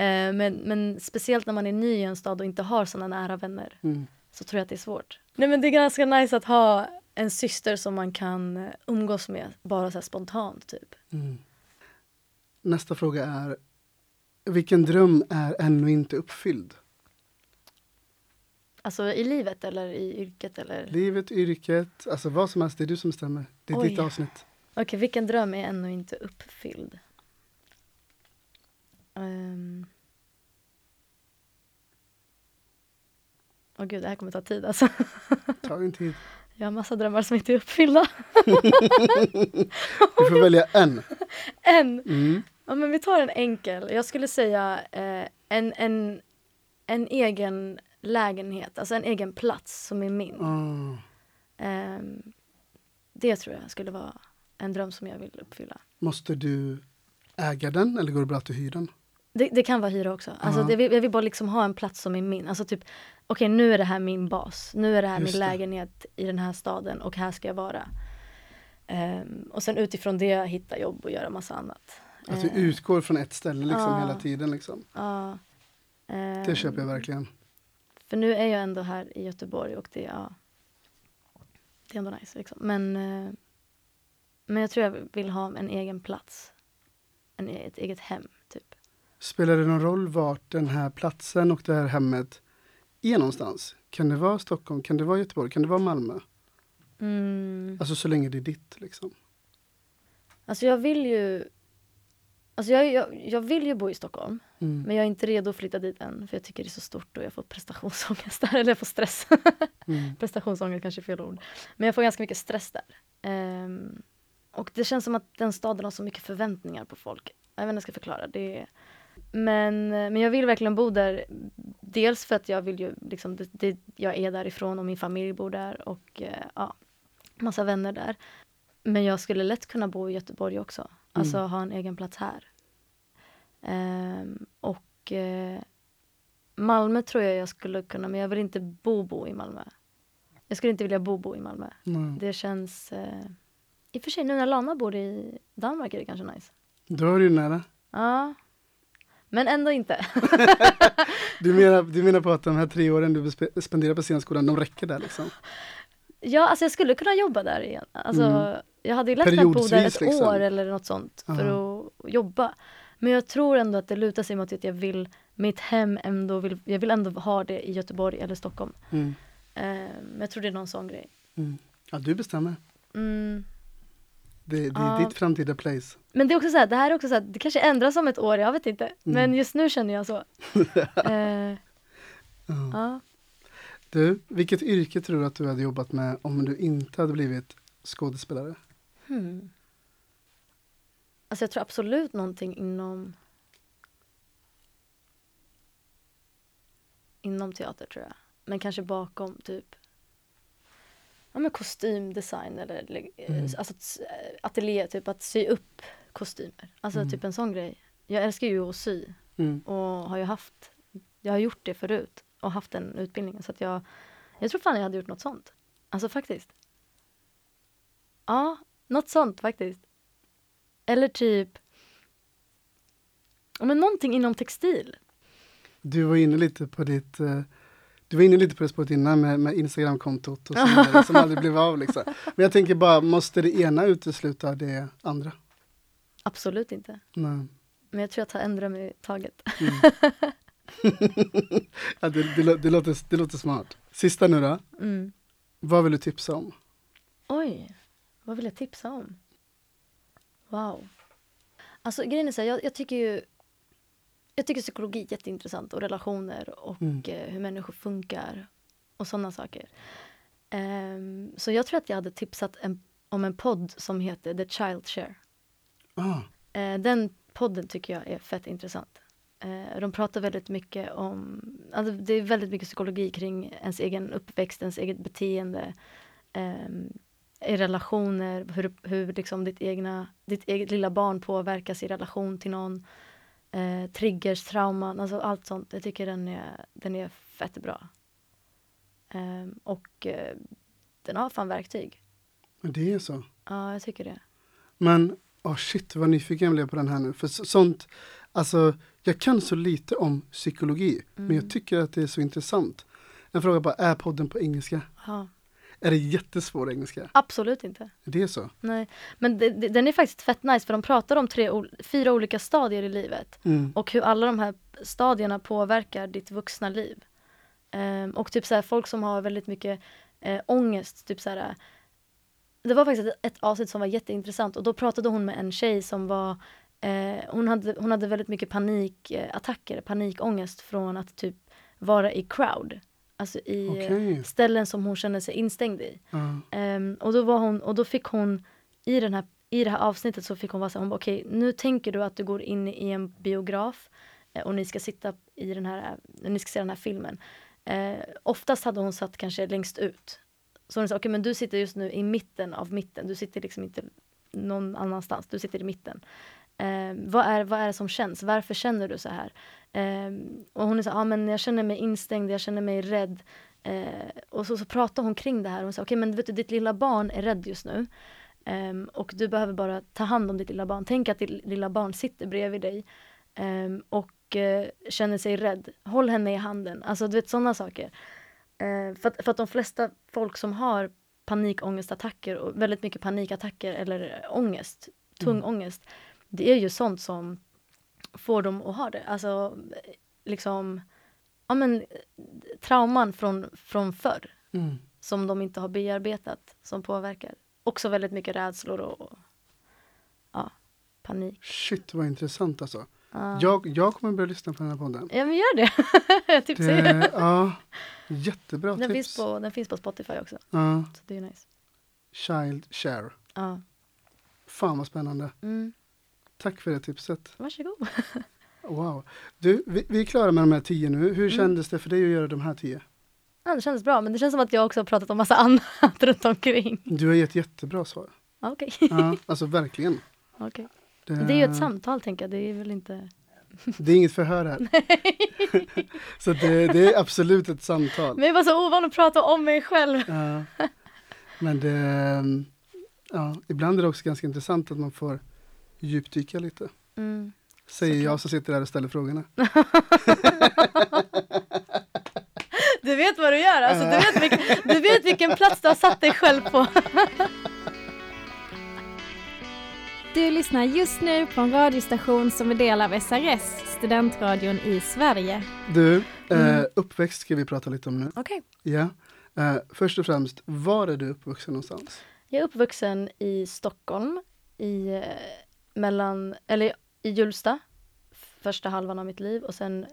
Eh, men, men speciellt när man är ny i en stad och inte har sådana nära vänner Mm. så tror jag att det är svårt. Nej men det är ganska nice att ha en syster som man kan eh, umgås med bara så här spontant typ. Mm. Nästa fråga är, vilken dröm är ännu inte uppfylld? Alltså i livet eller i yrket eller? Livet, yrket, alltså vad som helst, det är du som bestämmer. Det är Oj. ditt avsnitt. Okej, vilken dröm är ännu inte uppfylld? Um... Åh gud, det här kommer ta tid alltså. Ta din tid. Jag har massa drömmar som inte är uppfyllda. Du får välja en. En! Mm. Ja men vi tar en enkel. Jag skulle säga eh, en, en, en egen lägenhet, alltså en egen plats som är min. Ah. Ehm, det tror jag skulle vara en dröm som jag vill uppfylla. Måste du äga den eller går det bra att du hyr den? Det, det kan vara hyra också. Alltså Ja. det, vill- jag vill bara liksom ha en plats som är min. Alltså typ, okej nu är det här min bas. Nu är det här Just min det. lägenhet i den här staden och här ska jag vara. Ehm, och sen utifrån det hitta jobb och göra massa annat. Att du Eh, utgår från ett ställe liksom Ja. hela tiden. Liksom. Ja. Det Ehm, köper jag verkligen. För nu är jag ändå här i Göteborg och det, ja, det är ändå nice. Liksom. Men, eh, men jag tror jag vill ha en egen plats. En, e- ett eget hem. Spelar det någon roll vart den här platsen och det här hemmet är någonstans? Kan det vara Stockholm? Kan det vara Göteborg? Kan det vara Malmö? Mm. Alltså så länge det är ditt liksom. Alltså jag vill ju... Alltså jag, jag, jag vill ju bo i Stockholm, Mm. men jag är inte redo att flytta dit än. För jag tycker det är så stort och jag får prestationsångest där. Eller jag får stress. Mm. Prestationsångest kanske är fel ord. Men jag får ganska mycket stress där. Ehm, och det känns som att den staden har så mycket förväntningar på folk. Jag vet inte hur jag ska förklara. Det är, men, men jag vill verkligen bo där. Dels för att jag vill ju liksom, det, det, jag är därifrån och min familj bor där och eh, ja, massa vänner där. Men jag skulle lätt kunna bo i Göteborg också. Alltså Mm. ha en egen plats här. Ehm, och eh, Malmö tror jag jag skulle kunna, men jag vill inte bo bo i Malmö. Jag skulle inte vilja bo bo i Malmö. Mm. Det känns... Eh, I och för sig, nu när Lana bor i Danmark är det kanske nice. Då är du nära. Ja. Men ändå inte. Du menar, du menar på att de här tre åren du spenderar på scenskolan, de räcker där liksom? ja, alltså jag skulle kunna jobba där igen. Alltså, Mm. Jag hade ju lätt kunnat bo där ett liksom. år eller något sånt för att jobba. Men jag tror ändå att det lutar sig mot att jag vill, mitt hem ändå vill, jag vill ändå ha det i Göteborg eller Stockholm. Mm. Eh, jag tror det är någon sån grej. Mm. Ja, du bestämmer. Mm. Det, det är ditt framtida place. Men det är också så här, det här är också så här, det kanske ändras om ett år, jag vet inte. Mm. Men just nu känner jag så. eh, ja. Du, vilket yrke tror du att du hade jobbat med om du inte hade blivit skådespelare? Hmm. Alltså jag tror absolut någonting inom inom teater tror jag. Men kanske bakom typ ja, men kostymdesign eller eller, eh, Mm. alltså s- ateljé, typ att sy upp kostymer. Alltså Mm. typ en sån grej. Jag älskar ju att sy Mm. och har ju haft, jag har gjort det förut och haft den utbildningen så att jag, jag tror fan jag hade gjort något sånt. Alltså faktiskt. Ja, något sånt faktiskt. Eller typ, ja, men någonting inom textil. Du var inne lite på ditt eh, du var inne lite på det spåret innan med, med Instagramkontot och så vidare, som aldrig blev av. Liksom. Men jag tänker bara, måste det ena utesluta det andra? Absolut inte. Nej. Men jag tror jag tar en dröm i taget. Ja, det, det, det, låter, det låter smart. Sista nu då. Mm. Vad vill du tipsa om? Oj, vad vill jag tipsa om? Wow. Alltså grejen är så här, jag, jag tycker ju jag tycker psykologi är jätteintressant och relationer och Mm. eh, hur människor funkar och sådana saker. Ehm, så jag tror att jag hade tipsat en, om en podd som heter The Child Share. Ah, Eh, den podden tycker jag är fett intressant. Eh, de pratar väldigt mycket om, alltså det är väldigt mycket psykologi kring ens egen uppväxt, ens eget beteende. ehm, I relationer, hur, hur liksom ditt, egna, ditt eget lilla barn påverkas i relation till någon. Eh, triggers, trauman, alltså allt sånt. Jag tycker den är, den är fett bra. Ehm, och eh, den har fan verktyg. men det är så. Ja, jag tycker det. Men, oh shit vad nyfiken jag blev på den här nu. För så, sånt, alltså jag kan så lite om psykologi, men Mm. jag tycker att det är så intressant. En fråga bara, är podden på engelska? Ja, Är det jättesvår engelska? absolut inte. Det är så? Nej, men det, det, den är faktiskt fett nice för de pratar om tre, fyra olika stadier i livet Mm. och hur alla de här stadierna påverkar ditt vuxna liv. Ehm, och typ så här, folk som har väldigt mycket eh, ångest, typ så här, det var faktiskt ett, ett avsnitt som var jätteintressant och då pratade hon med en tjej som var eh, hon, hade, hon hade väldigt mycket panikattacker, panikångest från att typ vara i crowd. Alltså i eh, Okej. ställen som hon kände sig instängd i. Ja. Ehm, och, då var hon, och då fick hon i, den här, i det här avsnittet så fick hon vara så här, okej nu tänker du att du går in i en biograf eh, och ni ska sitta i den här, ni ska se den här filmen. Eh, oftast hade hon satt kanske längst ut. Så hon sa, okej men du sitter just nu i mitten av mitten, du sitter liksom inte någon annanstans, du sitter i mitten. Eh, vad, är, vad är det som känns? Varför känner du så här? Eh, och hon är så, ja ah, men jag känner mig instängd, jag känner mig rädd. Eh, och så, så pratar hon kring det här. Hon sa, okej men vet du, ditt lilla barn är rädd just nu. Ehm, och du behöver bara ta hand om ditt lilla barn. Tänk att ditt lilla barn sitter bredvid dig ehm, och eh, känner sig rädd. Håll henne i handen. Alltså du vet sådana saker. Eh, för, att, för att de flesta folk som har panikångestattacker och väldigt mycket panikattacker eller ångest, tung Mm. ångest. Det är ju sånt som får dem att ha det. Alltså liksom, ja men trauman från, från förr Mm. som de inte har bearbetat som påverkar. Också väldigt mycket rädslor och ja, panik. Shit vad intressant alltså. Ja. Jag, jag kommer börja lyssna på den här podden. Ja men gör det. Jag tipsar. Det, ja, jättebra Den tips. finns, på, den finns på Spotify också. Ja, Så det är nice. child share. Ja. Fan vad spännande. Mm. Tack för det tipset. Varsågod. Wow. Du, vi, vi är klara med de här tio nu. Hur Mm. kändes det för dig att göra de här tio? Ja, det kändes bra men det känns som att jag också har pratat om massa annat runt omkring. Du har gett jättebra svar. Okej. Ja, alltså verkligen. Okej. Det, Det är ju ett samtal tänker jag. Det är väl inte... Det är inget förhör här. Så det, det är absolut ett samtal. Men jag var så ovan att prata om mig själv. Ja. Men det, ja, ibland är det också ganska intressant att man får djupdyka lite. Mm. Säger Såklart. jag som sitter där och ställer frågorna. Du vet vad du gör alltså. Du vet, vilken, du vet vilken plats du har satt dig själv på. Du lyssnar just nu på en radiostation som är del av SRS, studentradion i Sverige. Du, eh, Mm. uppväxt ska vi prata lite om nu. Okej. Ja. Eh, först och främst, var är du uppvuxen någonstans? Jag är uppvuxen i Stockholm, i, eh, mellan, eller i Hjulsta, första halvan av mitt liv och sen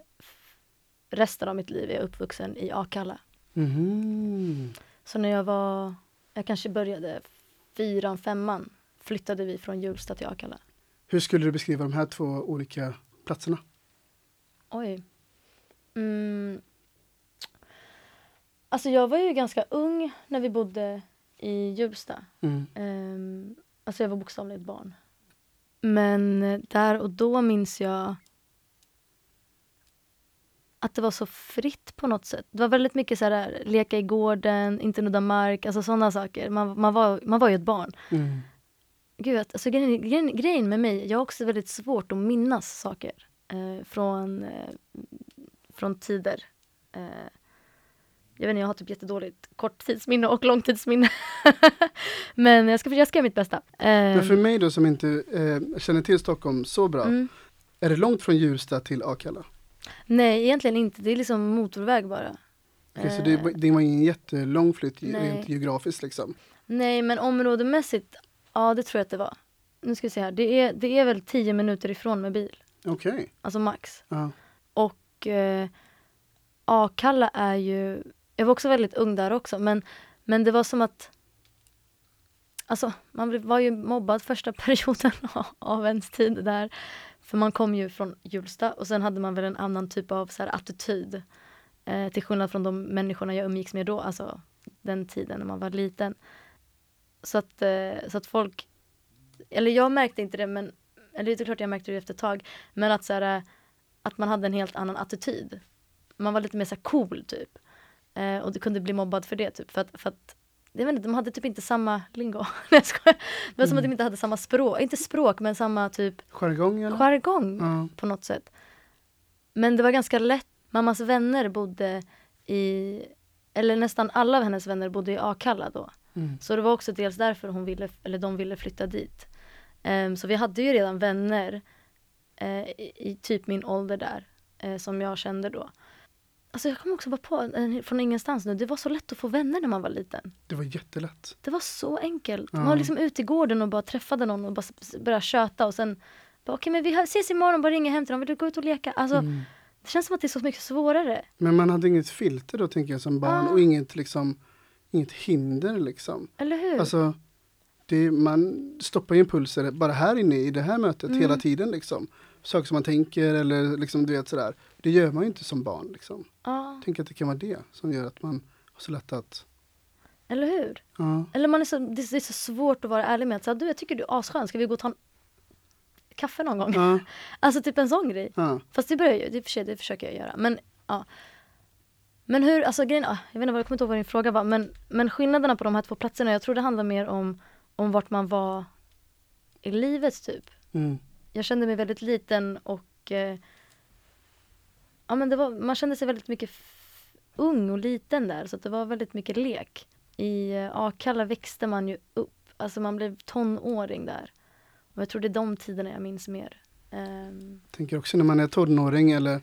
resten av mitt liv är jag uppvuxen i Akalla. Mhm. Så när jag var, jag kanske började fyran, femman, flyttade vi från Hjulsta till Akalla. Hur skulle du beskriva de här två olika platserna? Oj. Mm. Alltså jag var ju ganska ung när vi bodde i Hjulsta. Mm. Um, alltså jag var bokstavligen ett barn. Men eh, där och då minns jag att det var så fritt på något sätt. Det var väldigt mycket så här, leka i gården, inte nudda mark, alltså sådana saker. Man, man, var, man var ju ett barn. Mm. Gud, alltså, grejen, grejen, grejen med mig, jag har också väldigt svårt att minnas saker eh, från, eh, från tider. Eh, jag vet inte, jag har typ jättedåligt korttidsminne och långtidsminne. Men jag ska, ska göra mitt bästa. Eh, Men för mig då som inte eh, känner till Stockholm så bra, mm. är det långt från Hjulsta till Akalla? Nej, egentligen inte. Det är liksom motorväg bara. Okej, så det, var- det var ingen jättelång flytt Eh. Nej. rent geografiskt liksom? Nej, men områdemässigt, ja det tror jag att det var. Nu ska vi se här, det är, det är väl tio minuter ifrån med bil. Okej. Alltså max. Ja. Och eh, Akalla är ju, jag var också väldigt ung där också, men, men det var som att Alltså, man var ju mobbad första perioden av- ens tid där. För man kom ju från Hjulsta och sen hade man väl en annan typ av så här, attityd. Eh, till skillnad från de människorna jag umgicks med då, alltså den tiden när man var liten. Så att, eh, så att folk, eller jag märkte inte det men, eller det är klart jag märkte det efter ett tag, men att så här, eh, att man hade en helt annan attityd. Man var lite mer så här cool typ. Eh, och du kunde bli mobbad för det typ. För att, för att jag vet inte, de hade typ inte samma lingo. Nej, jag skojar. Det var som att de inte hade samma språk, inte språk men samma typ Jargong eller? jargong Ja. på något sätt. Men det var ganska lätt. Mammas vänner bodde i, eller nästan alla av hennes vänner bodde i Akalla då. Mm. Så det var också dels därför hon ville, eller de ville flytta dit. Ehm, så vi hade ju redan vänner eh, i, i typ min ålder där, eh, som jag kände då. Alltså jag kommer också bara på, från ingenstans nu, det var så lätt att få vänner när man var liten. Det var jättelätt. Det var så enkelt. Man var liksom ute i gården och bara träffade någon och bara började köta och sen bara, okej men vi ses imorgon, bara ringa hem till dem, vill du gå ut och leka? Alltså Mm. det känns som att det är så mycket svårare. Men man hade inget filter då tänker jag som barn Ah. och inget liksom inget hinder liksom. Eller hur? Alltså, det, man stoppar ju impulser bara här inne i det här mötet Mm. hela tiden liksom. Saker som man tänker eller liksom du vet sådär. Det gör man ju inte som barn liksom. ja, Tänk att det kan vara det som gör att man har så lätt att, eller hur? ja. Eller man är så, det, är- så svårt att vara ärlig med att säga, du jag tycker du är asskön, ska vi gå och ta en kaffe någon gång? Ja, Alltså typ en sån grej. Fast det börjar jag, det, för sig, det försöker jag göra. Men ja. Men hur, alltså grejen, jag vet inte, jag kommer inte ihåg vad din fråga var. Men, men skillnaderna på de här två platserna, jag tror det handlar mer om, om vart man var i livet typ. Mm. Jag kände mig väldigt liten och eh, ja, men det var, man kände sig väldigt mycket ung och liten där så det var väldigt mycket lek. I Akalla växte man ju upp, alltså man blev tonåring där. Och jag tror det är de tiderna jag minns mer. Ehm, Tänker också när man är tonåring eller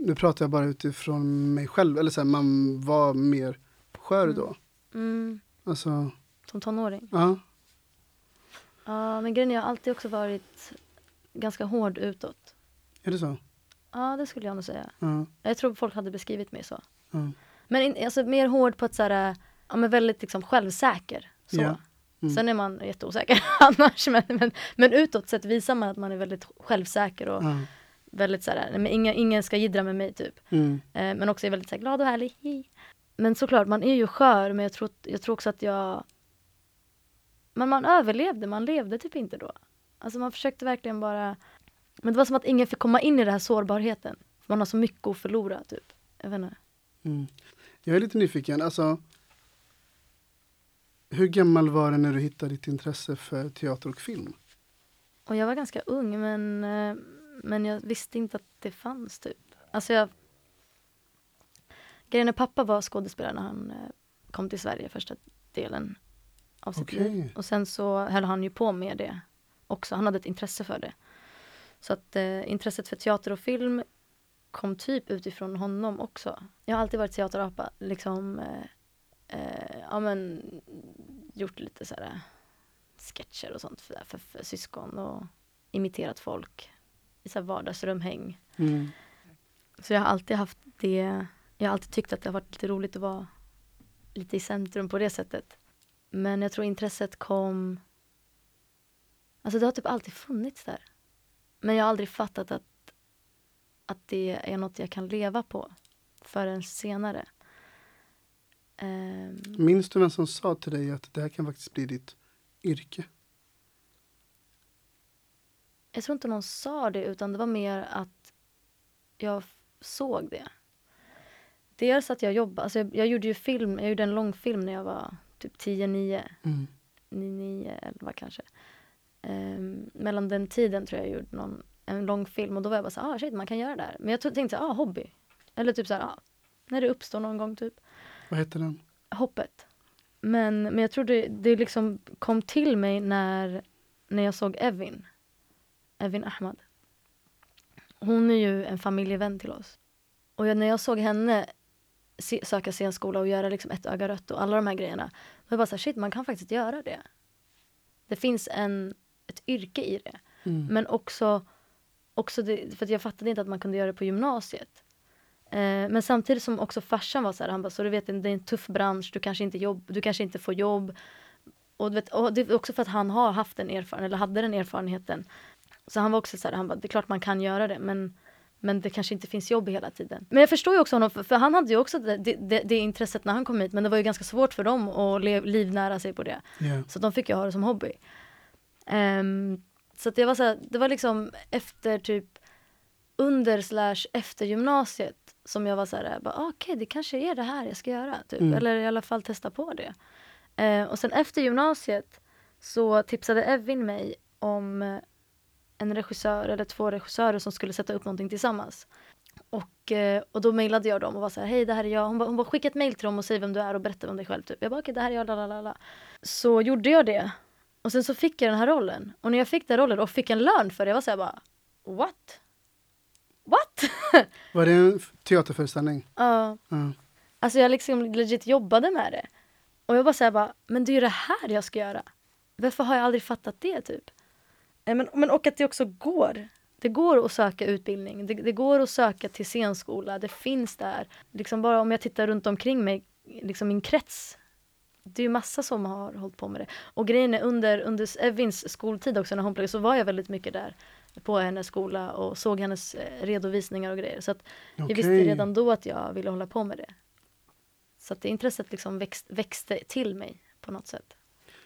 nu pratar jag bara utifrån mig själv eller så här, man var mer skör då. mm, Alltså, som tonåring. ja. Ja, men grejen är jag har alltid också varit ganska hård utåt. Är det så? Ja, det skulle jag nog säga. Ja. Jag tror folk hade beskrivit mig så. ja. Men in, alltså, mer hård på ett så här, ja men väldigt liksom självsäker. Så. Ja. Mm. Sen är man jätteosäker annars. Men, men, men utåt sett visar man att man är väldigt självsäker och Ja. väldigt så här, men ingen, ingen ska jiddra med mig typ. Mm. Eh, men också är väldigt så här, glad och härlig. Men såklart, man är ju skör men jag tror, jag tror också att jag Men man överlevde, man levde typ inte då. Alltså man försökte verkligen bara Men det var som att ingen fick komma in i den här sårbarheten. Man har så mycket att förlora typ. Jag vet inte. Mm. Jag är lite nyfiken, alltså hur gammal var du när du hittade ditt intresse för teater och film? Och jag var ganska ung men, eh, men jag visste inte att det fanns typ. Alltså jag... Grejen är pappa var skådespelare när han eh, kom till Sverige första delen av sitt Okej. liv. Och sen så höll han ju på med det också. Han hade ett intresse för det. Så att eh, intresset för teater och film kom typ utifrån honom också. Jag har alltid varit teaterapa. Liksom, eh, eh, ja men gjort lite så här sketcher och sånt för, för, för syskon och imiterat folk i så här vardagsrumhäng. Mm. Så jag har alltid haft det, jag har alltid tyckt att det har varit lite roligt att vara lite i centrum på det sättet. Men jag tror intresset kom, alltså det har typ alltid funnits där. Men jag har aldrig fattat att, att det är något jag kan leva på förrän senare. Ehm, Minns du vem som sa till dig att det här kan faktiskt bli ditt yrke? jag tror inte någon sa det utan det var mer att jag såg det. Dels att jag jobbade, alltså jag, jag gjorde ju film, jag gjorde en långfilm när jag var typ 10, 9, Mm. 9, 11 kanske. Ehm, mellan den tiden tror jag jag gjorde någon, en långfilm och då var jag bara så ah shit man kan göra det här. Men jag tänkte så ah hobby. Eller typ så ah, när det uppstår någon gång typ. Vad heter den? Hoppet. Men, men jag tror det, det liksom kom till mig när, när jag såg Evin. Evin Ahmad. Hon är ju en familjevän till oss. Och jag, när jag såg henne se, söka scenskola och göra liksom ett öga rött och alla de här grejerna. Då var jag bara så här, shit man kan faktiskt göra det. Det finns en, ett yrke i det. Mm. Men också, också det, för jag fattade inte att man kunde göra det på gymnasiet. Eh, men samtidigt som också farsan var så här, han bara, så du vet det är en tuff bransch, du kanske inte, jobb, du kanske inte får jobb. Och, vet, och det är också för att han har haft den erfarenheten, eller hade den erfarenheten. Så han var också så här, han bara, det är klart man kan göra det men, men det kanske inte finns jobb hela tiden. Men jag förstår ju också honom, för, för han hade ju också det, det, det intresset när han kom hit men det var ju ganska svårt för dem att lev, livnära sig på det. Ja. Så de fick ju ha det som hobby. Ehm, så att det var så här, det var liksom efter typ under slash efter gymnasiet som jag var så här, ah, okej det kanske är det här jag ska göra. Typ. Mm. Eller i alla fall testa på det. Eh, och sen efter gymnasiet så tipsade Evin mig om en regissör eller två regissörer som skulle sätta upp någonting tillsammans. Och, eh, och då mejlade jag dem och var så här, hej det här är jag. Hon bara, hon bara skicka ett mejl till dem och säg vem du är och berätta om dig själv. Typ. Jag bara, okej det här är jag, lalalala. Så gjorde jag det. Och sen så fick jag den här rollen. Och när jag fick den rollen och fick en lön för det, jag var så här bara, what? What? Var det en teaterföreställning? Ja. Ja. Alltså jag liksom legit jobbade med det. Och jag bara säger bara, men det är ju det här jag ska göra. Varför har jag aldrig fattat det typ? Eh, Men, men och att det också går. Det går att söka utbildning. Det, det går att söka till scenskola. Det finns där. Liksom bara om jag tittar runt omkring mig, liksom min krets. Det är ju massa som har hållit på med det. Och grejen är under, under Evins skoltid också när hon pluggade så var jag väldigt mycket där på hennes skola och såg hennes eh, redovisningar och grejer. Så att jag visste redan då att jag ville hålla på med det. Så att det intresset liksom växt, växte till mig på något sätt.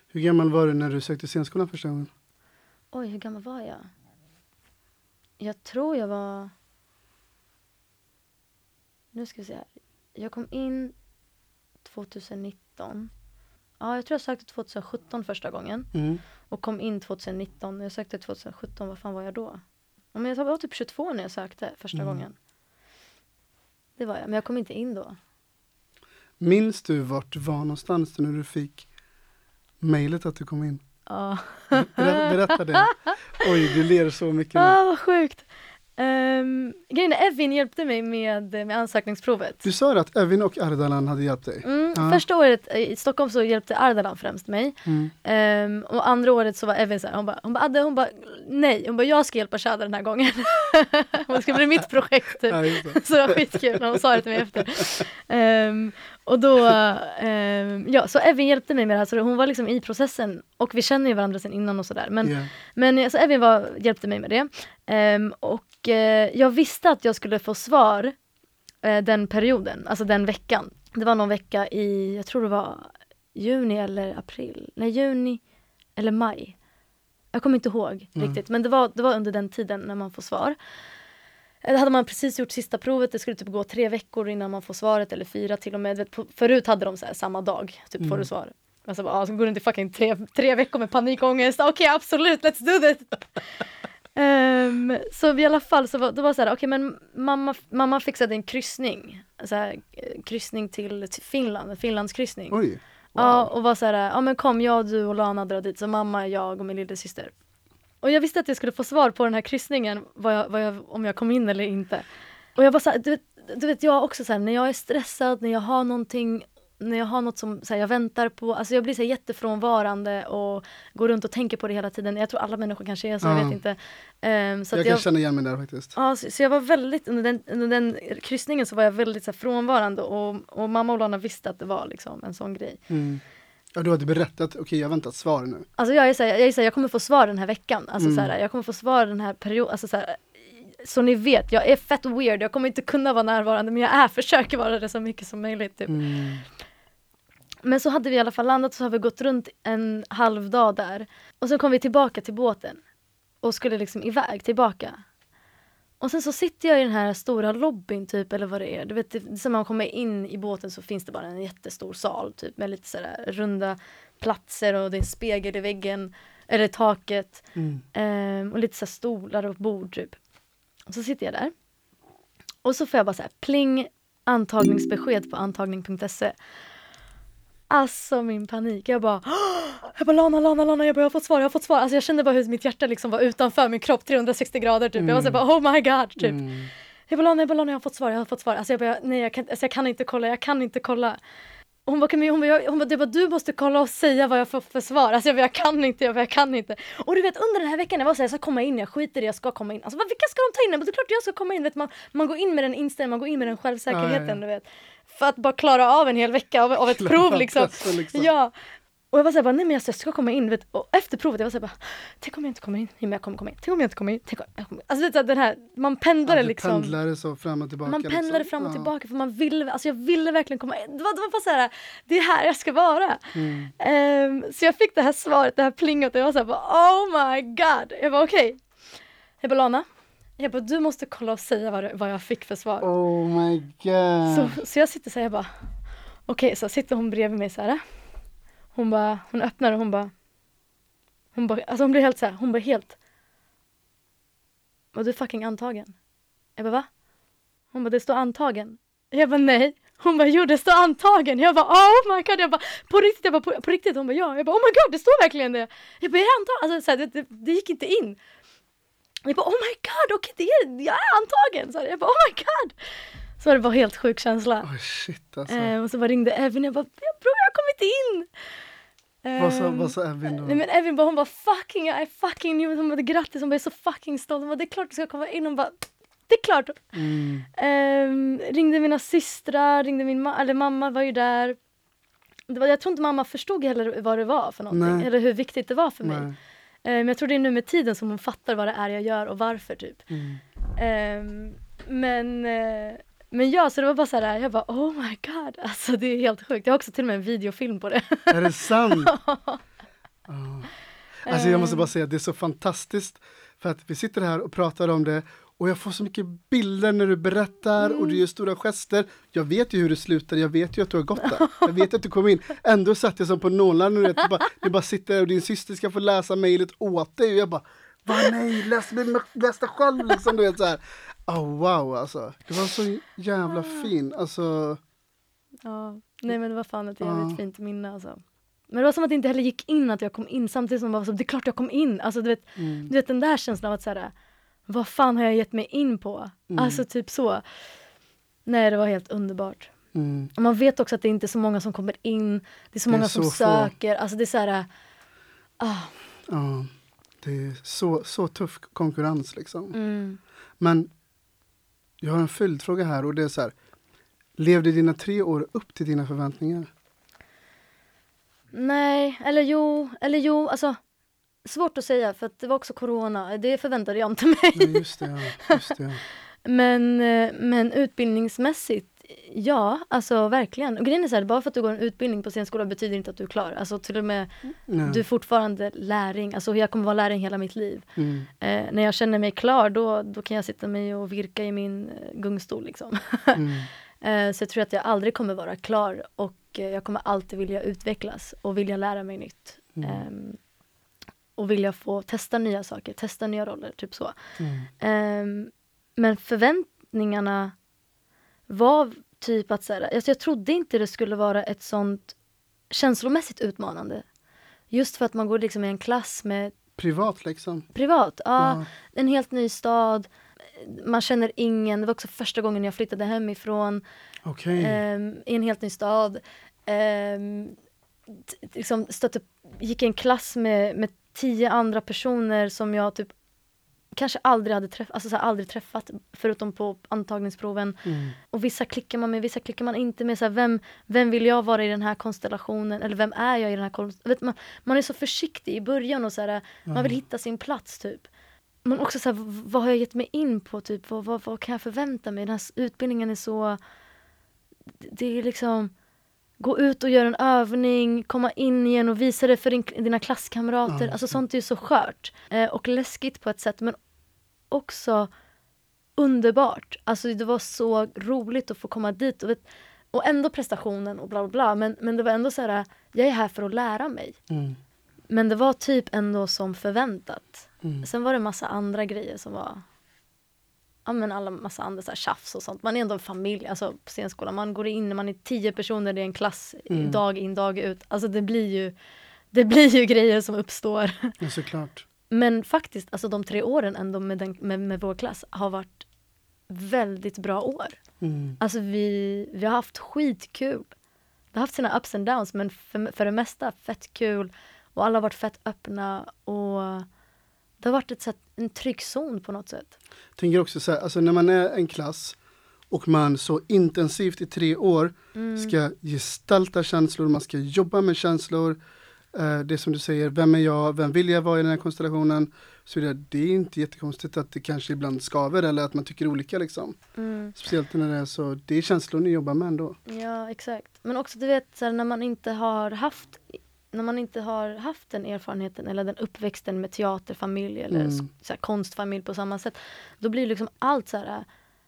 Hur gammal var du när du sökte scenskolan första gången? Oj, hur gammal var jag? Jag tror jag var... Nu ska vi se här. Jag kom in 2019. Ja, jag tror jag sökte 2017 första gången. Mm. Och kom in 2019. Jag sökte 2017, vad fan var jag då? Ja, men jag var typ 22 när jag sökte första Mm. gången. Det var jag, men jag kom inte in då. Minns du vart du var någonstans när du fick mejlet att du kom in? Ja. Ber- Berätta det. Oj, du ler så mycket nu. Ah, vad sjukt. Um, grejen är, Evin hjälpte mig med, med ansökningsprovet. Du sa att Evin och Ardalan hade hjälpt dig. Mm, Ja. Första året i Stockholm så hjälpte Ardalan främst mig. Mm. Ehm, och andra året så var Evin så här, hon bara, hon bara, Adde, hon bara, nej, hon bara, jag ska hjälpa Shada den här gången. det ska bli mitt projekt typ. Ja, det. Så det var skitkul när hon sa det till mig efter. Ehm, och då, ehm, ja, så Evin hjälpte mig med det här, så hon var liksom i processen. Och vi känner ju varandra sedan innan och sådär. Men, Ja. men alltså, Evin var, hjälpte mig med det. Ehm, och eh, jag visste att jag skulle få svar eh, den perioden, alltså den veckan. Det var någon vecka i, jag tror det var juni eller april, nej juni eller maj. Jag kommer inte ihåg Mm. riktigt, men det var, det var under den tiden när man får svar. Eh, Då hade man precis gjort sista provet, det skulle typ gå tre veckor innan man får svaret, eller fyra till och med. Vet, förut hade de så här, samma dag, typ får Mm. du svar. Men så bara, ah, så går det inte fucking tre, tre veckor med panikångest. Okej absolut, let's do this! Ehm, så i alla fall så var det var så här, okej men mamma, mamma fixade en kryssning. Så här, eh, kryssning till, till Finland, en Finlandskryssning. Oj. Ja och var så här, ja men kom jag, du och Lana drar dit. Så mamma, jag och min lillasyster. Och jag visste att jag skulle få svar på den här kryssningen, vad jag, vad jag, om jag kom in eller inte. Och jag bara så här, du, vet- du vet jag också så här, när jag är stressad, när jag har någonting när jag har något som så här, jag väntar på, alltså jag blir så här, jättefrånvarande och går runt och tänker på det hela tiden. Jag tror alla människor kanske är så, jag Ja. vet inte. Ehm, så jag att kan jag, känna igen mig där faktiskt. Ja, så, så jag var väldigt, under den, under den kryssningen så var jag väldigt så här, frånvarande och, och mamma och Lana visste att det var liksom en sån grej. Mm. Ja, du hade berättat, okej jag väntar ett svar nu. Alltså jag är såhär, jag, är jag kommer få svar den här veckan. Alltså Mm. så här, jag kommer få svar den här perioden. Alltså så, här, så ni vet, jag är fett weird. Jag kommer inte kunna vara närvarande men jag är, försöker vara det så mycket som möjligt. Typ. Mm. Men så hade vi i alla fall landat så har vi gått runt en halv dag där. Och så kom vi tillbaka till båten. Och skulle liksom iväg tillbaka. Och sen så sitter jag i den här stora lobbyn typ eller vad det är. Du vet, det, man kommer in i båten så finns det bara en jättestor sal typ med lite sådär runda platser och det är en spegel i väggen. Eller taket. Mm. Ehm, och lite så stolar och bord typ. Och så sitter jag där. Och så får jag bara så här pling antagningsbesked på antagning.se. Alltså min panik. Jag bara, jag bara Lana, Lana, Lana, jag, bara, jag har fått svar, jag har fått svar. Alltså jag kände bara hur mitt hjärta liksom var utanför min kropp 360 grader typ. Jag var så bara, oh my god typ. Mm. Jag bara Lana, jag bara Lana, jag har fått svar, jag har fått svar. Alltså jag bara, nej jag kan, alltså jag kan inte kolla, jag kan inte kolla. Hon bara, hon bara, jag, hon bara, det bara, du måste kolla och säga vad jag får för svar. Alltså jag bara, jag kan inte, jag bara, jag kan inte. Och du vet under den här veckan, jag var såhär, jag ska komma in, jag skiter i, jag ska komma in. Alltså vilka ska de ta in? Men det är klart jag ska komma in. Vet, man, man går in med den inställningen, man går in med den självsäkerheten, Ja, ja, ja. du vet. För att bara klara av en hel vecka av, av ett prov liksom. liksom. Ja. Och jag var såhär, nej men jag ska- jag ska komma in. Vet, och efter provet, jag var såhär, tänk om jag inte kommer in. Nej men jag kommer komma in. Tänk om jag inte kommer in. Tänk om jag kommer in. Alltså den här, man pendlar Ja, liksom. pendlade så fram och tillbaka. Man pendlade liksom. fram och tillbaka för man ville, alltså jag ville verkligen komma in. Det var, det var bara så här, det är här jag ska vara. Mm. Ehm, så jag fick det här svaret, det här plinget och jag var så här, bara, oh my god. Jag var okej. Jag bara Lana, jag bara du måste kolla och säga vad, det- vad jag fick för svar. Oh my god. Så, så jag sitter så här, jag bara okej, så sitter hon bredvid mig så här. Hon bara, hon öppnar och hon bara hon bara, alltså hon blir helt så här, hon bara helt Var du fucking antagen? Jag bara va? Hon bara det står antagen. Jag bara nej. Hon bara jo det står antagen. Jag bara oh my god. Jag bara på riktigt, jag bara, på, på riktigt. Hon bara ja. Jag bara oh my god det står verkligen det. Jag bara är antagen. Alltså, så här, det, det, det gick inte in. Jag bara oh my god okej det är, jag är antagen. Så jag bara oh my god. Så det var helt sjuk känsla. Oh, shit alltså. Eh, och så bara ringde Evin jag bara bror jag har kommit in. vad, sa, Ehm, vad sa Evin då? Nej men Evin bara, hon bara fucking, jag är fucking new. Hon bara grattis, hon bara är så fucking stolt. Hon bara det är klart du ska komma in. Hon bara det är klart. Mm. Ehm, ringde mina systrar, ringde min ma- eller mamma var ju där. Det var, jag tror inte mamma förstod heller vad det var för någonting. Nej. Eller hur viktigt det var för mig. Nej. Ehm, jag tror det är nu med tiden som hon fattar vad det är jag gör och varför typ. Mm. Ehm, men, eh, men ja, så det var bara så här, jag bara oh my god, alltså det är helt sjukt. Jag har också till och med en videofilm på det. Är det sant? Ja. Alltså jag måste bara säga att det är så fantastiskt för att vi sitter här och pratar om det och jag får så mycket bilder när du berättar och Mm. du gör stora gester. Jag vet ju hur det slutar, jag vet ju att du har gått där. Jag vet att du kom in. Ändå satt jag som på nålar när du, vet, du, bara, du bara sitter och din syster ska få läsa mejlet åt dig och jag bara Va nej, läs, läs det själv liksom. Du vet så här. Oh, wow alltså. Det var så jävla fin. Alltså, Ja, nej men det var fan ett jävligt Ja. fint minne alltså. Men det var som att det inte heller gick in att jag kom in samtidigt som det var så, det är klart jag kom in. Alltså du vet, mm, du vet den där känslan av att säga vad fan har jag gett mig in på? Mm. Alltså typ så. Nej det var helt underbart. mm, Och man vet också att det inte är så många som kommer in, det är så Det är många som så få. söker. Alltså det är så här, ah, ja. Det är så, så tuff konkurrens liksom. mm. Men jag har en följdfråga här och det är så här. Levde dina tre år upp till dina förväntningar? Nej, eller jo, eller jo, alltså svårt att säga för att det var också corona, det förväntade jag inte mig. Nej, just det. Ja, just det. Men, eh, men utbildningsmässigt, ja, alltså verkligen. Och grejen är så här, bara för att du går en utbildning på scenskola betyder inte att du är klar. Alltså till och med, Nej. du är fortfarande lärling. Alltså jag kommer vara lärling hela mitt liv. Mm, Eh, när jag känner mig klar, då, då kan jag sitta mig och virka i min eh, gungstol liksom. mm, Eh, så jag tror att jag aldrig kommer vara klar och eh, jag kommer alltid vilja utvecklas och vilja lära mig nytt. Mm. Och vilja få testa nya saker, testa nya roller, typ så. mm, Ehm, men förväntningarna var typ att så här, alltså jag trodde inte det skulle vara ett sånt känslomässigt utmanande. Just för att man går liksom i en klass med privat liksom? Privat, ja. Ja. En helt ny stad. Man känner ingen. Det var också första gången jag flyttade hemifrån. Okej. ehm, I en helt ny stad. T- liksom stötte, gick i en klass med, med tio andra personer som jag typ kanske aldrig hade träffat, alltså så här, aldrig träffat förutom på antagningsproven. Mm. Och vissa klickar man med, vissa klickar man inte med. Så här, vem, vem vill jag vara i den här konstellationen? Eller vem är jag i den här konstellationen? Man, man är så försiktig i början och så här, man vill hitta sin plats typ. Men också så här, vad har jag gett mig in på? Typ? Vad, vad, vad kan jag förvänta mig? Den här utbildningen är så... Det är liksom... Gå ut och göra en övning, komma in igen och visa det för din, dina klasskamrater. Ja, alltså sånt är ju så skört. Eh, och läskigt på ett sätt men också underbart. Alltså det var så roligt att få komma dit. Och, vet, och ändå prestationen och bla bla bla. Men, men det var ändå så här, jag är här för att lära mig. Mm. Men det var typ ändå som förväntat. Mm. Sen var det massa andra grejer som var Ja men alla massa andra så här tjafs och sånt. Man är ändå en familj, alltså på scenskolan. Man går in, man är tio personer i en klass Mm. dag in dag ut. Alltså det blir ju Det blir ju grejer som uppstår. Ja, såklart. Men faktiskt, alltså de tre åren ändå med, den, med, med vår klass har varit väldigt bra år. Mm. Alltså vi, vi har haft skitkul. Det har haft sina ups and downs men för, för det mesta fett kul. Och alla har varit fett öppna och det har varit ett sätt, en trygg zon på något sätt. Tänker också så här, alltså när man är en klass och man så intensivt i tre år Mm. ska gestalta känslor, man ska jobba med känslor. Eh, det som du säger, vem är jag, vem vill jag vara i den här konstellationen? Så vidare. det är inte jättekonstigt att det kanske ibland skaver eller att man tycker olika liksom. Mm. Speciellt när det är så, det är känslor ni jobbar med ändå. Ja, exakt. Men också du vet så här, när man inte har haft när man inte har haft den erfarenheten eller den uppväxten med teaterfamilj eller Mm. så konstfamilj på samma sätt. Då blir liksom allt så här äh,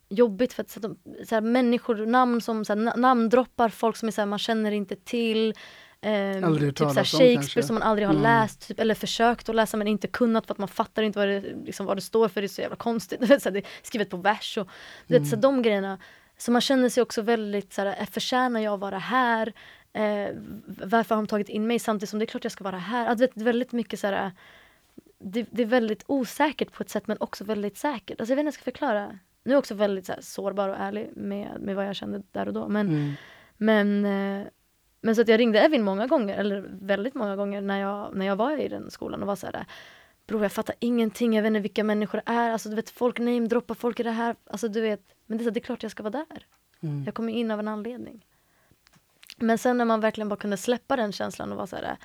jobbigt för att så, så här, människor, namn som så här, na- namndroppar folk som är så här, man känner inte till. Hört typ så här, Shakespeare kanske. som man aldrig har Mm. läst typ, eller försökt att läsa men inte kunnat för att man fattar inte vad det, liksom, vad det står för. Det är så jävla konstigt. Så det är skrivet på vers och du vet, så här, de grejerna. Så man känner sig också väldigt så här, "Eh, förtjänar jag att vara här? Eh, varför har de tagit in mig samtidigt som det är klart jag ska vara här? Vet, det är väldigt mycket så här, det, det är väldigt osäkert på ett sätt men också väldigt säkert. Alltså jag vet inte hur jag ska förklara. Nu är jag också väldigt så här, sårbar och ärlig med, med vad jag kände där och då. Men, Mm. men, eh, men så att jag ringde Evin många gånger, eller väldigt många gånger när jag, när jag var i den skolan och var så här Bror jag fattar ingenting, jag vet inte vilka människor det är. Alltså du vet folk namedroppar folk i det här. Alltså du vet, men det är, så, det är klart jag ska vara där. Mm. Jag kommer in av en anledning. Men sen när man verkligen bara kunde släppa den känslan och vara så här.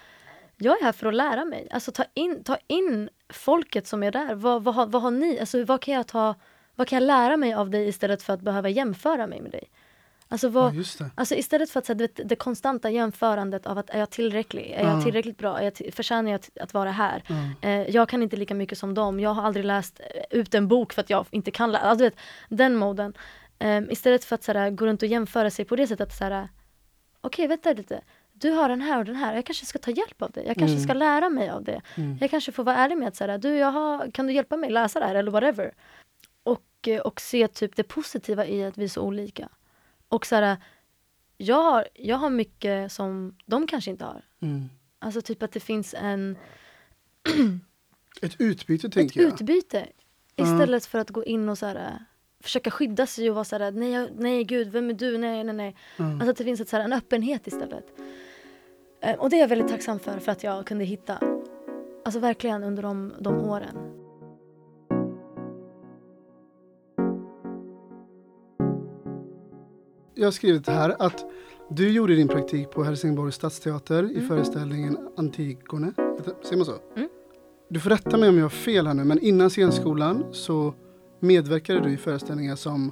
Jag är här för att lära mig. Alltså ta in, ta in folket som är där. Vad, vad, har, vad har ni? Alltså vad kan jag ta? Vad kan jag lära mig av dig istället för att behöva jämföra mig med dig? Alltså vad, Ja, det. Alltså istället för att så här, vet, det konstanta jämförandet av att är jag tillräcklig? Är Ja. jag tillräckligt bra? Är jag till, förtjänar jag att, att vara här? Ja. Eh, jag kan inte lika mycket som dem. Jag har aldrig läst eh, ut en bok för att jag inte kan läsa. Alltså, du vet, den moden. Eh, istället för att så här, gå runt och jämföra sig på det sättet. så här, Okej, vänta lite. Du har den här och den här. Jag kanske ska ta hjälp av det. Jag kanske Mm. ska lära mig av det. Mm. Jag kanske får vara ärlig med att här, du, jag har, kan du hjälpa mig läsa det här eller whatever. Och, eh, och se typ det positiva i att vi är så olika. Och så här, jag har, jag har mycket som de kanske inte har. Mm. Alltså typ att det finns en, Ett utbyte ett tänker jag. utbyte. Istället för att gå in och så här, försöka skydda sig och vara så här, nej, nej gud, vem är du? Nej, nej, nej. Ja. Alltså att det finns ett, så här, en öppenhet istället. Eh, Och det är jag väldigt tacksam för, för att jag kunde hitta. Alltså verkligen under de, de åren. Jag har skrivit här att du gjorde din praktik på Helsingborgs stadsteater i Mm. föreställningen Antigone. Säger man så? Mm. Du får rätta mig om jag har fel här nu, men innan scenskolan så medverkade du i föreställningar som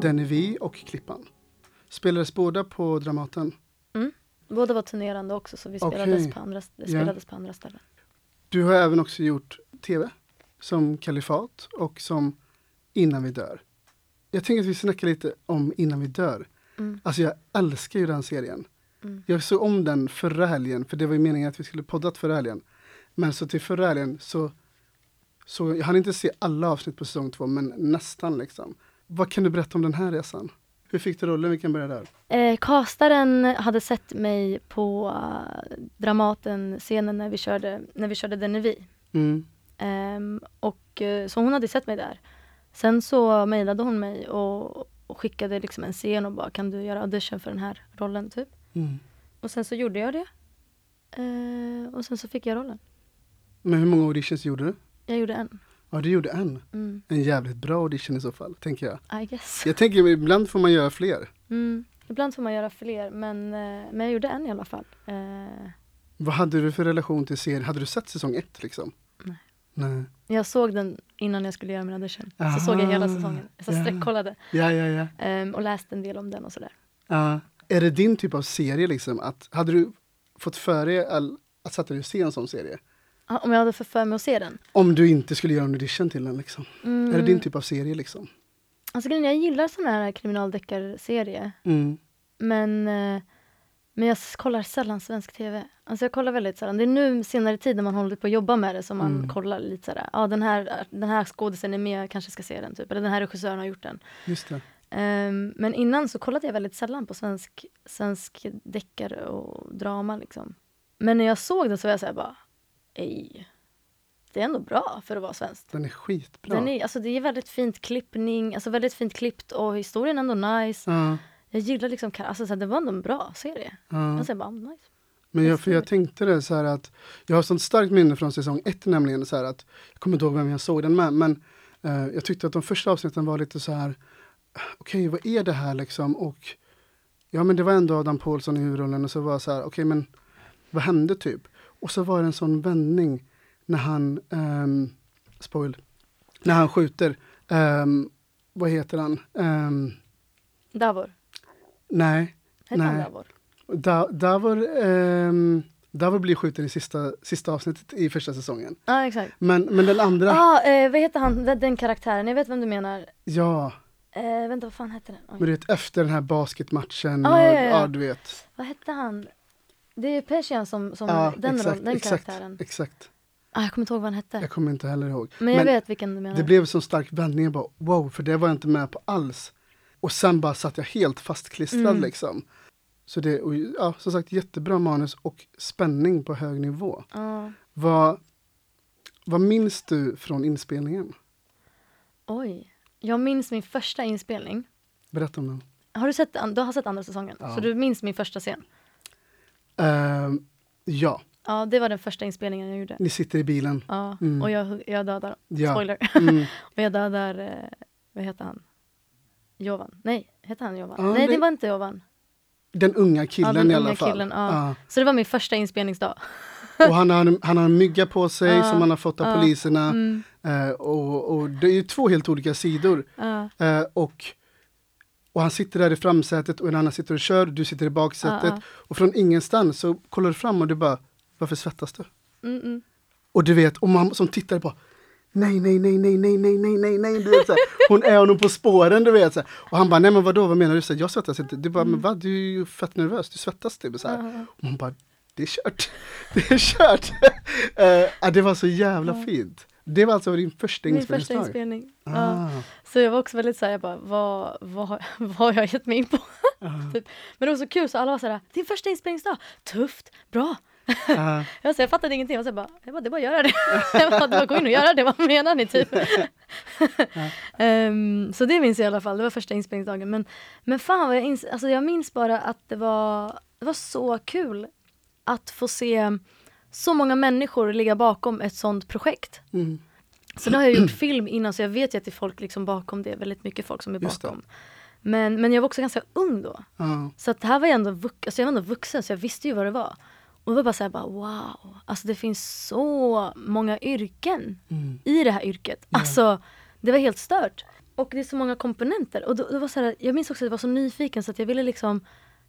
Den vi och Klippan. Spelades båda på Dramaten. Båda var turnerande också så vi spelades, på, andra, spelades på andra ställen. Du har även också gjort tv, som Kalifat och som Innan vi dör. Jag tänker att vi snackar lite om Innan vi dör. Mm. Alltså jag älskar ju den serien. Mm. Jag såg om den förra helgen, för det var ju meningen att vi skulle poddat förra helgen. Men så till förra helgen så, så jag hann inte se alla avsnitt på säsong två, men nästan liksom. Vad kan du berätta om den här resan? Hur fick du rollen? Vi kan börja där. Eh, castaren hade sett mig på uh, Dramaten-scenen när vi körde, när vi körde Den är vi. Mm. Ehm, och, eh, så hon hade sett mig där. Sen så mejlade hon mig och, och skickade liksom en scen och bara kan du göra audition för den här rollen typ. Mm. Och sen så gjorde jag det. Eh, och sen så fick jag rollen. Men hur många auditions gjorde du? Jag gjorde en. Ja, du gjorde en. Mm, En jävligt bra audition i så fall, tänker jag. I guess. Jag tänker ibland får man göra fler. Mm, ibland får man göra fler men, eh, men jag gjorde en i alla fall. Eh, Vad hade du för relation till serien? Hade du sett säsong ett liksom? Nej. Nej. jag såg den innan jag skulle göra min audition. Aha, så såg jag hela säsongen. Så ja. sträckkollade Ja, ja, ja. ehm, och läste en del om den och sådär. Ja. är det din typ av serie liksom? Att, hade du fått för dig all, att sätta dig och se en sån serie? Om jag hade för, för mig att se den? Om du inte skulle göra en audition till den liksom? Mm, Är det din typ av serie liksom? Alltså jag gillar sån här kriminaldeckarserie. Mm. Men, eh, men jag kollar sällan svensk tv. Alltså jag kollar väldigt sällan. Det är nu senare tid när man håller på att jobba med det som man Mm. kollar lite sådär. Ja den här, den här skådisen är med, jag kanske ska se den typ. Eller den här regissören har gjort den. Just det. Ehm, men innan så kollade jag väldigt sällan på svensk, svensk deckare och drama liksom. Men när jag såg den så var jag såhär bara, ej. Det är ändå bra för att vara svenskt. Den är skitbra. Den är, alltså det är väldigt fint klippning, alltså väldigt fint klippt och historien är ändå nice. Ja, Jag gillar liksom, alltså så här, det var ändå en bra serie. ja. Jag säger bara, nice. Men jag, för jag tänkte det så här att jag har sånt starkt minne från säsong ett nämligen så här att jag kommer inte ihåg vem jag såg den med men eh, jag tyckte att de första avsnitten var lite så här okej vad är det här liksom och ja men det var ändå Adam Pålsson i huvudrollen och så var jag så här okej men vad hände typ och så var det en sån vändning när han um, spoil när han skjuter ehm, vad heter han Ehm, Davor. nej Hette han Nej. Davor? Da, Davor, um, Davor blir skjuten i sista, sista avsnittet i första säsongen. Ja, exakt. Men, men den andra, Ah, eh, vad heter han, den- den karaktären? Jag vet vem du menar. ja, Eh, vänta, vad fan hette den? Oj. men du vet efter den här basketmatchen, Ah, och, ja, ja, ja. du vet. Vad hette han? Det är Persian som, som Ja, den, exakt, den exakt, karaktären. exakt. Ah, jag kommer inte ihåg vad han hette. Jag kommer inte heller ihåg. men jag men vet vilken du menar. Det blev en sån stark vändning, jag bara wow, för det var jag inte med på alls. Och sen bara satt jag helt fastklistrad Mm. liksom. Så det, och, ja, som sagt jättebra manus och spänning på hög nivå. Ja. Vad, vad minns du från inspelningen? Oj. Jag minns min första inspelning. Berätta om den. Har du sett, du har sett andra säsongen? Ja. Så du minns min första scen? Ehm, ja, Ja, det var den första inspelningen jag gjorde. ni sitter i bilen. Ja, Mm. och jag, jag dödar, Ja. spoiler, Mm. och jag dödar, eh, vad heter han? Jovan? Nej, heter han Jovan? Ja, Nej, det- det var inte Jovan. Den unga killen Ja, den i alla fall. killen, ja. Så det var min första inspelningsdag. Ja. Och han har, han har en mygga på sig Ja, som han har fått av ja, poliserna. Mm, Eh, och, och det är ju två helt olika sidor. ja, Eh, och, och han sitter där i framsätet och en annan sitter och kör, du sitter i baksätet. Ja, ja. Och från ingenstans så kollar du fram och du bara, varför svettas du? mm, mm. Och du vet, och man som tittar på Nej, nej, nej, nej, nej, nej, nej, nej, nej, du vet så här, Hon är honom på spåren, du vet så här. Och han bara, nej men vadå, vad menar du? Så här, jag svettas inte. Du bara, men vad, du är ju fett nervös, du svettas typ så här. Mm. Och man bara, det är kört. Det är kört. Ja, det var så jävla fint. Det var alltså din första Min första inspelningsdag? inspelning. Ja. Ah, Så jag var också väldigt såhär, jag bara, vad, vad, vad har jag gett mig in på? ah, typ. Men det var så kul så alla var såhär, din första inspelningsdag, tufft, bra. ah. Jag, så jag fattade ingenting, jag, så jag, bara, jag bara, det är bara att göra det. jag bara, det var gå in och göra det, vad menar ni typ? Ehm, så det minns jag i alla fall, det var första inspelningsdagen. Men, men fan vad jag, ins- alltså jag minns bara att det var, det var så kul att få se så många människor ligga bakom ett sånt projekt. Mm. Så nu har jag gjort film innan så jag vet ju att det är folk liksom bakom det, väldigt mycket folk som är bakom. Men, men jag var också ganska ung då. Ah. Så att det här var jag ändå, vux- alltså jag var ändå vuxen så jag visste ju vad det var. Och det var bara såhär bara wow, alltså det finns så många yrken Mm. i det här yrket. Ja. Alltså det var helt stört. Och det är så många komponenter. Och då, det var så här, jag minns också att jag var så nyfiken så att jag ville liksom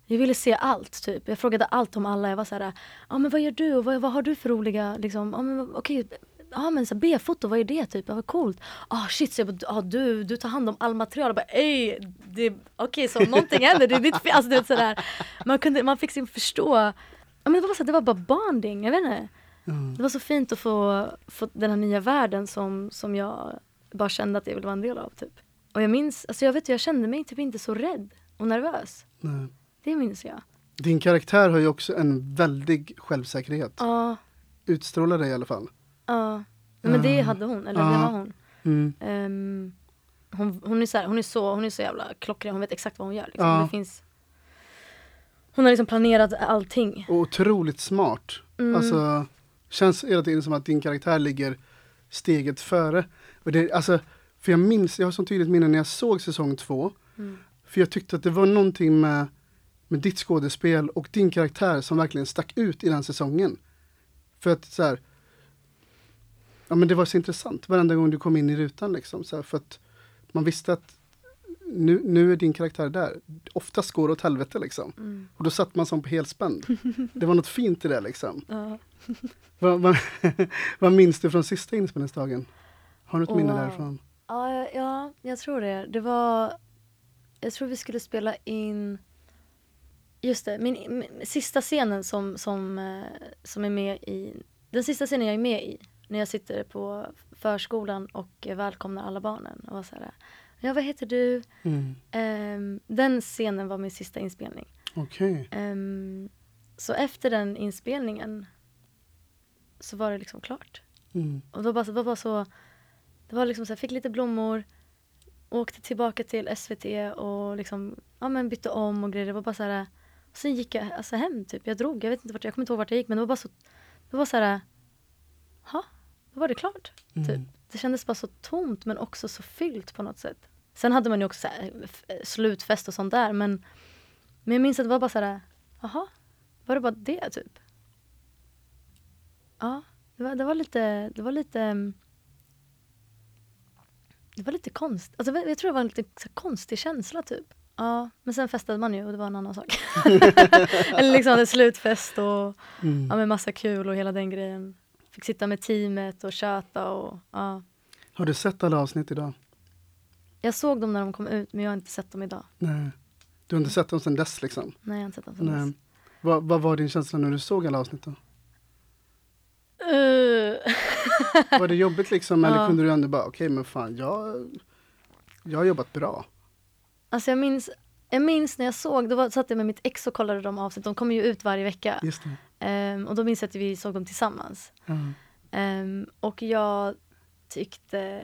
jag ville se allt typ. Jag frågade allt om alla. Jag var så ja men vad gör du och vad, vad har du för roliga liksom, ja men okej, ja men så B-foto, vad är det typ? Ja, vad coolt. Ah shit, så jag bara, ah, du, du tar hand om all material. Jag bara, okej så om någonting händer, det är ditt fel. Alltså, sådär. Man, kunde, man fick sin förstå. Ja, men det, var så, det var bara bonding, jag vet inte. Mm. Det var så fint att få, få den här nya världen som, som jag bara kände att jag ville vara en del av. Typ. Och jag minns, alltså jag vet jag kände mig typ inte så rädd och nervös. Nej. Det minns jag. Din karaktär har ju också en väldig självsäkerhet. Ja, Utstrålar det i alla fall. ja. Men det Ah. hade hon, eller det Ah. har hon. Mm. Ehm, hon, hon, är så här, hon, är så, hon är så jävla klockren, hon vet exakt vad hon gör. Liksom. Ja. Det finns, hon har liksom planerat allting. Och otroligt smart. Mm. Alltså, känns hela tiden som att din karaktär ligger steget före. Och det, alltså, för jag minns, jag har så tydligt minne när jag såg säsong två. Mm. För jag tyckte att det var någonting med, med ditt skådespel och din karaktär som verkligen stack ut i den säsongen. För att så här, ja men det var så intressant varenda gång du kom in i rutan liksom. Så här, för att man visste att nu, nu är din karaktär där. Oftast går det åt helvete liksom. Mm. Och då satt man som på helspänn. Det var något fint i det liksom. Vad, vad, vad minns du från sista inspelningsdagen? Har du ett minne Wow. därifrån? Ja, ja, jag tror det. Det var... Jag tror vi skulle spela in... Just det, min, min sista scenen som, som, eh, som är med i... Den sista scenen jag är med i, när jag sitter på förskolan och välkomnar alla barnen. Och var så här, ja vad heter du? Mm. Ehm, den scenen var min sista inspelning. Okej. Ehm, så efter den inspelningen så var det liksom klart. Mm. Och det var bara, det var bara så, det var liksom så jag fick lite blommor, åkte tillbaka till SVT och liksom, ja men bytte om och grejer. Det var bara så här, sen gick jag alltså hem typ. Jag drog, jag vet inte vart, jag kommer inte ihåg vart jag gick men det var bara så, det var så här, ha, då var det klart. Typ. Mm. Det kändes bara så tomt men också så fyllt på något sätt. Sen hade man ju också så här, slutfest och sånt där men, men jag minns att det var bara så här, jaha, var det bara det typ? Ja, det var, det var lite, det var lite det var lite konst. Alltså, jag tror det var en lite konstig känsla typ. Ja, men sen festade man ju och det var en annan sak. Eller liksom en slutfest och Mm. ja, med massa kul och hela den grejen. Fick sitta med teamet och köta och ja. Har du sett alla avsnitt idag? Jag såg dem när de kom ut men jag har inte sett dem idag. Nej. Du har inte sett dem sedan dess liksom? Nej, jag har inte sett dem sen Nej. dess. Vad, vad var din känsla när du såg alla avsnitt då? Uh. Var det jobbigt liksom eller Ja. kunde du ändå bara okej men fan jag, jag har jobbat bra? Alltså jag minns, jag minns när jag såg, då var, satt jag med mitt ex och kollade de avsnitt. De kommer ju ut varje vecka. Ehm, och då minns jag att vi såg dem tillsammans. Ja. Ehm, och jag tyckte...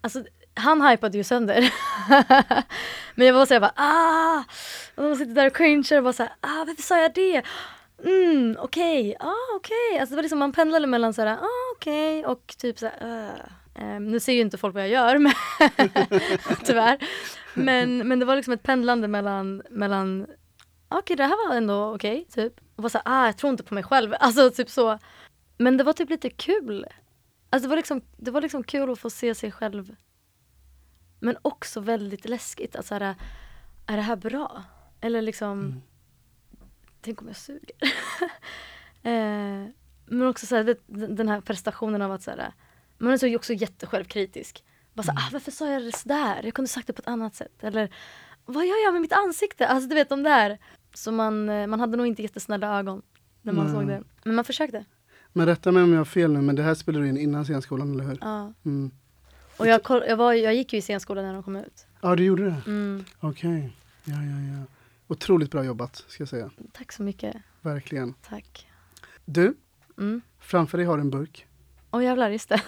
Alltså, han hypade ju sönder. Men jag var såhär bara ah! Och de sitter där och cringear och bara såhär ah varför sa jag det? Mm okej, ah okej. Alltså det var liksom man pendlade mellan såhär ah okej och typ såhär uh. Ehm, nu ser ju inte folk vad jag gör men tyvärr. Men, men det var liksom ett pendlande mellan, mellan ah, okej det här var ändå okej typ. Och var såhär ah jag tror inte på mig själv. Alltså typ så. Men det var typ lite kul. Alltså det var liksom, det var liksom kul att få se sig själv. Men också väldigt läskigt. Alltså är det, är det här bra? Eller liksom, Mm. tänk om jag suger? eh, men också så här, det, den här prestationen av att så här, man är så också jättesjälvkritisk. Bara så, här, ah, varför sa jag det sådär? Jag kunde sagt det på ett annat sätt. Eller vad gör jag med mitt ansikte? Alltså du vet de där. Så man, eh, man hade nog inte jättesnälla ögon när man Nej. såg det. Men man försökte. Men rätta mig om jag har fel nu men det här spelade du in innan scenskolan eller hur? Ja. Mm. Och jag, jag, var, jag gick ju i scenskolan när de kom ut. Ja du gjorde det? Mm. Okej. Ja, ja, ja. Otroligt bra jobbat ska jag säga. Tack så mycket. Verkligen. Tack. Du, Mm. framför dig har du en burk. Åh jävlar, just det.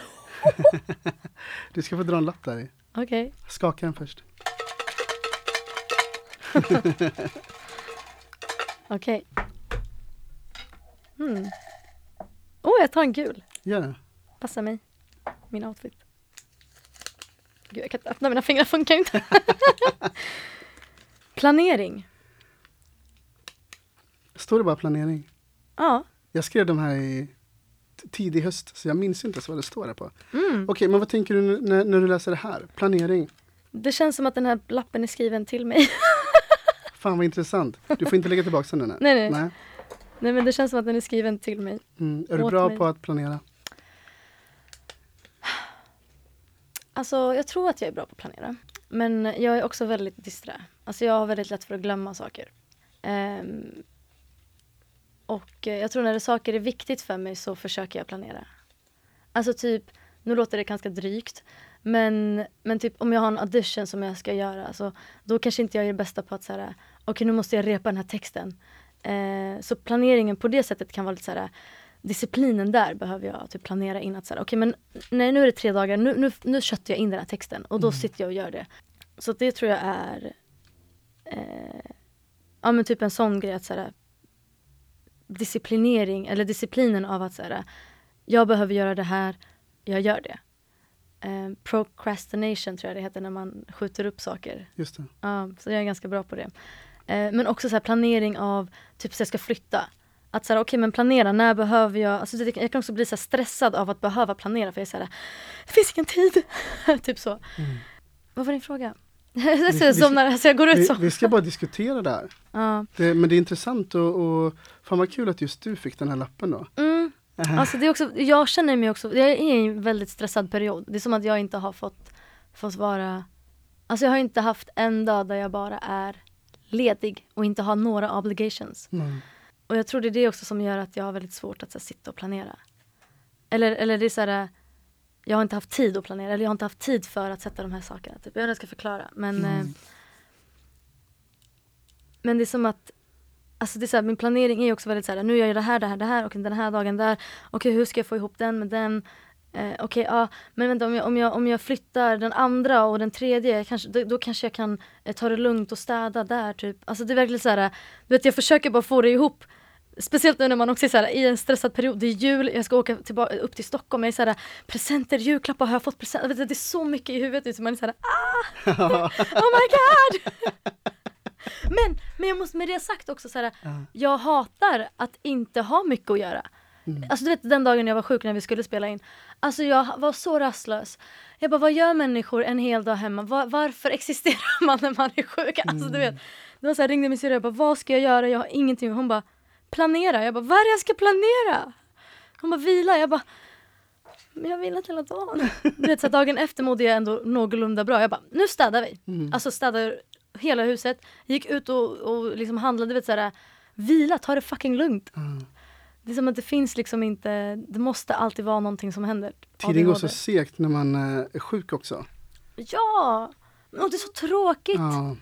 Du ska få dra en lapp där i. Okej. Skaka den först. Okej. Mm. Oh, jag tar en gul. Gör det. Passar mig. Min outfit. Gud, jag kan inte öppna mina fingrar, funkar inte. Planering. Står det bara planering? Ja. Jag skrev de här i tidig höst så jag minns inte vad det står där på. Mm. Okej, men vad tänker du när, när du läser det här? Planering. Det känns som att den här lappen är skriven till mig. Fan vad intressant. Du får inte lägga tillbaka den. Nej, nej. Nej. Nej men det känns som att den är skriven till mig. Mm. Är du bra mig. på att planera? Alltså jag tror att jag är bra på att planera. Men jag är också väldigt disträ. Alltså jag har väldigt lätt för att glömma saker. Ehm, och eh, jag tror när det saker är viktigt för mig så försöker jag planera. Alltså typ, nu låter det ganska drygt. Men, men typ om jag har en audition som jag ska göra så då kanske inte jag är det bästa på att säga okej nu måste jag repa den här texten. Eh, så planeringen på det sättet kan vara lite så här disciplinen där behöver jag typ planera in att så här, okej men nej, nu är det tre dagar, nu, nu, nu köttar jag in den här texten och då Mm. sitter jag och gör det. Så det tror jag är eh, ja men typ en sån grej att så här, disciplinering eller disciplinen av att så här, jag behöver göra det här, jag gör det. Eh, procrastination tror jag det heter när man skjuter upp saker. Just det. Ja, så jag är ganska bra på det. Eh, men också så här planering av, typ så jag ska flytta. Att så här, okej men planera, när behöver jag, alltså det, jag kan också bli så stressad av att behöva planera för jag är så här, det finns ingen tid. typ så. Mm. Vad var din fråga? jag vi- ser som när alltså jag går ut Vi, så. vi ska bara diskutera det här. Ja. Det, men det är intressant och, och fan vad kul att just du fick den här lappen då. Mm. Alltså det är också, jag känner mig också, jag är i en väldigt stressad period. Det är som att jag inte har fått, fått vara, alltså jag har inte haft en dag där jag bara är ledig och inte har några obligations. Mm. Och jag tror det är det också som gör att jag har väldigt svårt att så här, sitta och planera. Eller, eller det är så här, jag har inte haft tid att planera, eller jag har inte haft tid för att sätta de här sakerna. Typ. Jag vet inte hur jag ska förklara. Men, eh, Mm. men det är som att Alltså det är så här, min planering är också väldigt så här, nu gör jag det här, det här, det här och den här dagen där. Okej, hur ska jag få ihop den med den? Eh, Okej, ja, men vänta om jag, om, jag, om jag flyttar den andra och den tredje, kanske, då, då kanske jag kan eh, ta det lugnt och städa där typ. Alltså det är verkligen så här, du vet jag försöker bara få det ihop. Speciellt nu när man också är så här, i en stressad period, det är jul, jag ska åka tillbaka, upp till Stockholm, jag är så här, presenter, julklappar, har jag fått presenter? Det är så mycket i huvudet så man är så här, ah! oh my god! men, men jag måste med det sagt också så här, Ja. jag hatar att inte ha mycket att göra. Mm. Alltså du vet den dagen jag var sjuk när vi skulle spela in. Alltså jag var så rastlös. Jag bara, vad gör människor en hel dag hemma? Va- varför existerar man när man är sjuk? Alltså du vet. Det var så här, ringde min syrra, jag bara, vad ska jag göra? Jag har ingenting. Hon bara, planera. Jag bara, vad är det jag ska planera? Hon bara, vila. Jag bara, men jag har vilat hela dagen. Du vet, så här, dagen efter mådde jag ändå någorlunda bra. Jag bara, nu städar vi. Mm. Alltså städar hela huset. Gick ut och, och liksom handlade, vet såhär, vila, ta det fucking lugnt. Mm. Det är som att det finns liksom inte, det måste alltid vara någonting som händer. Tiden går så segt när man eh, är sjuk också. Ja! Och det är så tråkigt. Ja,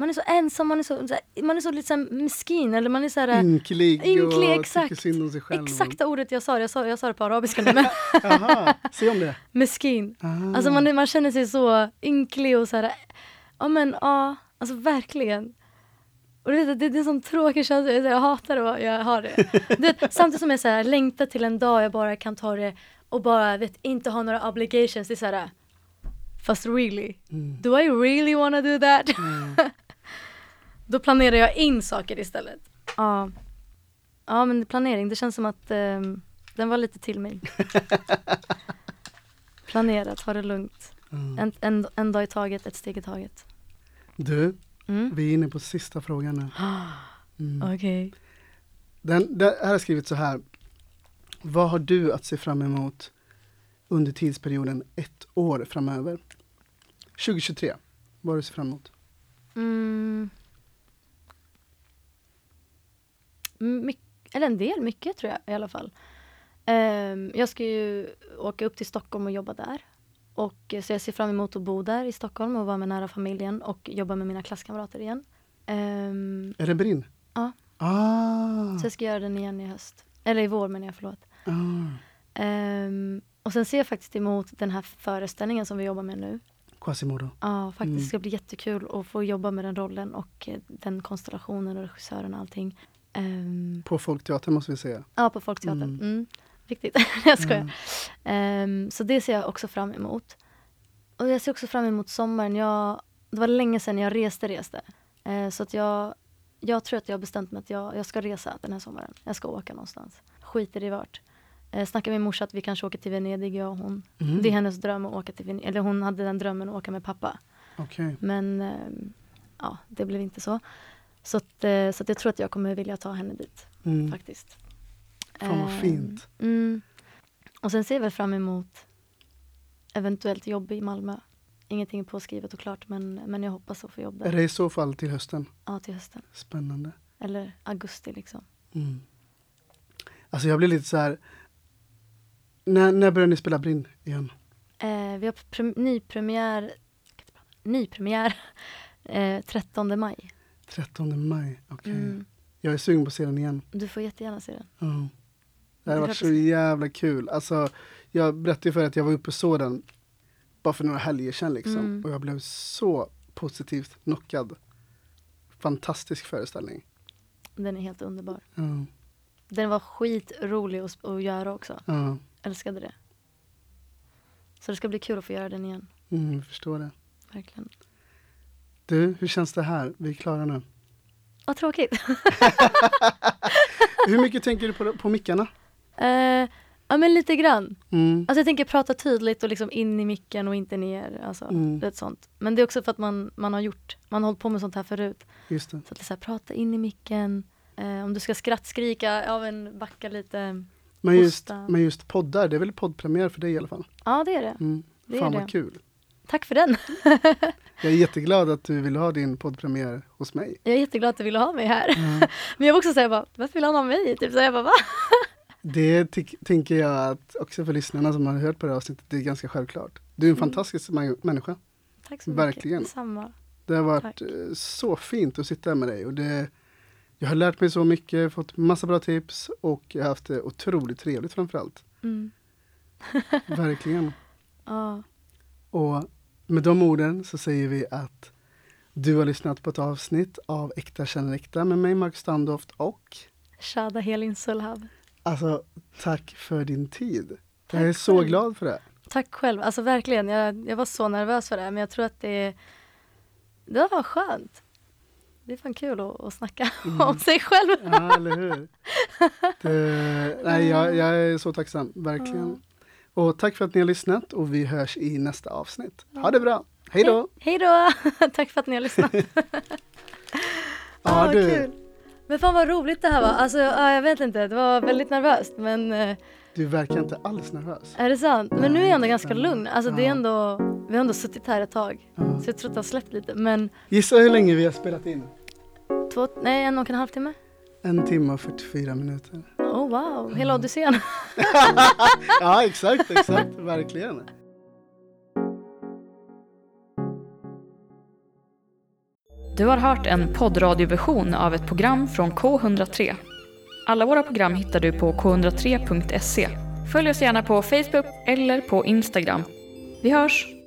Man är så ensam, man är så, man är så lite så här miskin eller man är så här, ynklig, Ynklig, och exakt. tycker synd om sig själv. Exakta ordet jag sa, jag sa, jag sa det på arabiska nu men Jaha, se om det. miskin. Ah. Alltså man, man känner sig så ynklig och så här, ja men ja, alltså verkligen. Och det, det, det är en sån tråkig känsla, jag, jag hatar det, jag har det. det samtidigt som jag så här, längtar till en dag jag bara kan ta det och bara vet, inte ha några obligations. Det är så här, fast really, Mm. do I really wanna do that? Mm. Då planerar jag in saker istället. Ja, ja men planering, det känns som att ehm, den var lite till mig. Planera, ta det lugnt. Mm. En, en, en dag i taget, ett steg i taget. Du, Mm. vi är inne på sista frågan nu. Mm. Okej. Den, det här är skrivit så här. Vad har du att se fram emot under tidsperioden ett år framöver? 2023, vad har du att se fram emot? Mm. My, eller en del, mycket tror jag i alla fall. Ehm, jag ska ju åka upp till Stockholm och jobba där. Och, eh, så jag ser fram emot att bo där i Stockholm och vara med nära familjen och jobba med mina klasskamrater igen. Ehm, Är det Brinn? Ja. Ah, så jag ska göra den igen i höst. Eller i vår menar jag, förlåt. ah. Ehm, och sen ser jag faktiskt emot den här föreställningen som vi jobbar med nu. Quasimodo. Ja, faktiskt. Mm. Det ska bli jättekul att få jobba med den rollen och eh, den konstellationen och regissören och allting. Ehm, På Folkteatern måste vi säga. ja, på Folkteatern. Mm. Mm. Viktigt. jag skojar. Mm. Ehm, så det ser jag också fram emot. Och jag ser också fram emot sommaren. Jag, det var länge sedan jag reste, reste. Eh, så att jag, jag tror att jag har bestämt mig att jag, jag ska resa den här sommaren. Jag ska åka någonstans. Skiter i vart. Eh, snackade med morsa att vi kanske åker till Venedig, jag och hon. Mm. Det är hennes dröm att åka till Venedig. Eller hon hade den drömmen att åka med pappa. Okej. Men ehm, ja, det blev inte så. Så, att, eh, så att jag tror att jag kommer vilja ta henne dit Mm. faktiskt. Fan vad Ehm, fint. Mm. Och sen ser jag väl fram emot eventuellt jobb i Malmö. Ingenting är påskrivet och klart men, men jag hoppas att få jobb Är där. det i så fall till hösten? Ja, till hösten. Spännande. Eller augusti liksom. Mm. Alltså jag blir lite så här. När, när börjar ni spela Brinn igen? Eh, vi har pre- nypremiär, nypremiär eh, 13 maj. 13 maj. Okej. Mm. Jag är sugen på att se den igen. Du får jättegärna se den. Ja. Det Det varit så jävla kul. Alltså, jag berättade för att jag var uppe och såg den bara för några helger sedan liksom. Mm. Och jag blev så positivt knockad. Fantastisk föreställning. Den är helt underbar. Ja, Den var skitrolig att, att göra också. ja, Älskade det. Så det ska bli kul att få göra den igen. mm, jag förstår det. Verkligen. Du, hur känns det här? Vi är klara nu. Vad tråkigt. Hur mycket tänker du på, på mickarna? Eh, ja men lite grann. Mm. Alltså jag tänker prata tydligt och liksom in i micken och inte ner. Alltså, Mm. det är sånt. Men det är också för att man, man har gjort, man har hållit på med sånt här förut. Just det. Så att det är så här, prata in i micken. Eh, om du ska skrattskrika, ja men backa lite. Men just, men just poddar, det är väl poddpremiär för dig i alla fall? Ja det är det. Mm. Det är Fan det. vad kul. Tack för den. Jag är jätteglad att du vill ha din poddpremiär hos mig. Jag är jätteglad att du ville ha mig här. Mm. Men jag var också säga bara, varför vill han ha mig? Typ så jag bara, va? Det tänker jag att också för lyssnarna som har hört på det här avsnittet, det är ganska självklart. Du är en Mm. fantastisk mä- människa. Tack så mycket. Verkligen. Samma. Det har varit Tack. eh, så fint att sitta här med dig och det, jag har lärt mig så mycket, fått massa bra tips och jag har haft det otroligt trevligt framförallt. Mm. Verkligen. Ja. Och med de orden så säger vi att du har lyssnat på ett avsnitt av Äkta känner äkta med mig Mark Standoft och Shada Helin Sulhav. alltså tack för din tid. Tack jag är så själv. glad för det. Tack själv. Alltså verkligen, jag, jag var så nervös för det här men jag tror att det, det var skönt. Det är fan kul att, att snacka Mm. om sig själv. Ja, eller hur? Det, nej, jag, jag är så tacksam, verkligen. Och tack för att ni har lyssnat och vi hörs i nästa avsnitt. Ha det bra! Hej då! Hej då! Tack för att ni har lyssnat. Ja, vad du. kul. Men fan vad roligt det här var. Alltså ja, jag vet inte, det var väldigt nervöst men eh, Du verkar inte alls nervös. är det sant? Men nu är jag ändå ganska lugn. Alltså det är ändå, vi har ändå suttit här ett tag. Så jag tror att det har släppt lite. Men Gissa hur länge vi har spelat in? två, nej en och en halv timme. En timme och 44 minuter. Oh wow, hela odyssén. Ja, exakt, exakt, verkligen. Du har hört en poddradioversion av ett program från K103. Alla våra program hittar du på k103.se. Följ oss gärna på Facebook eller på Instagram. Vi hörs!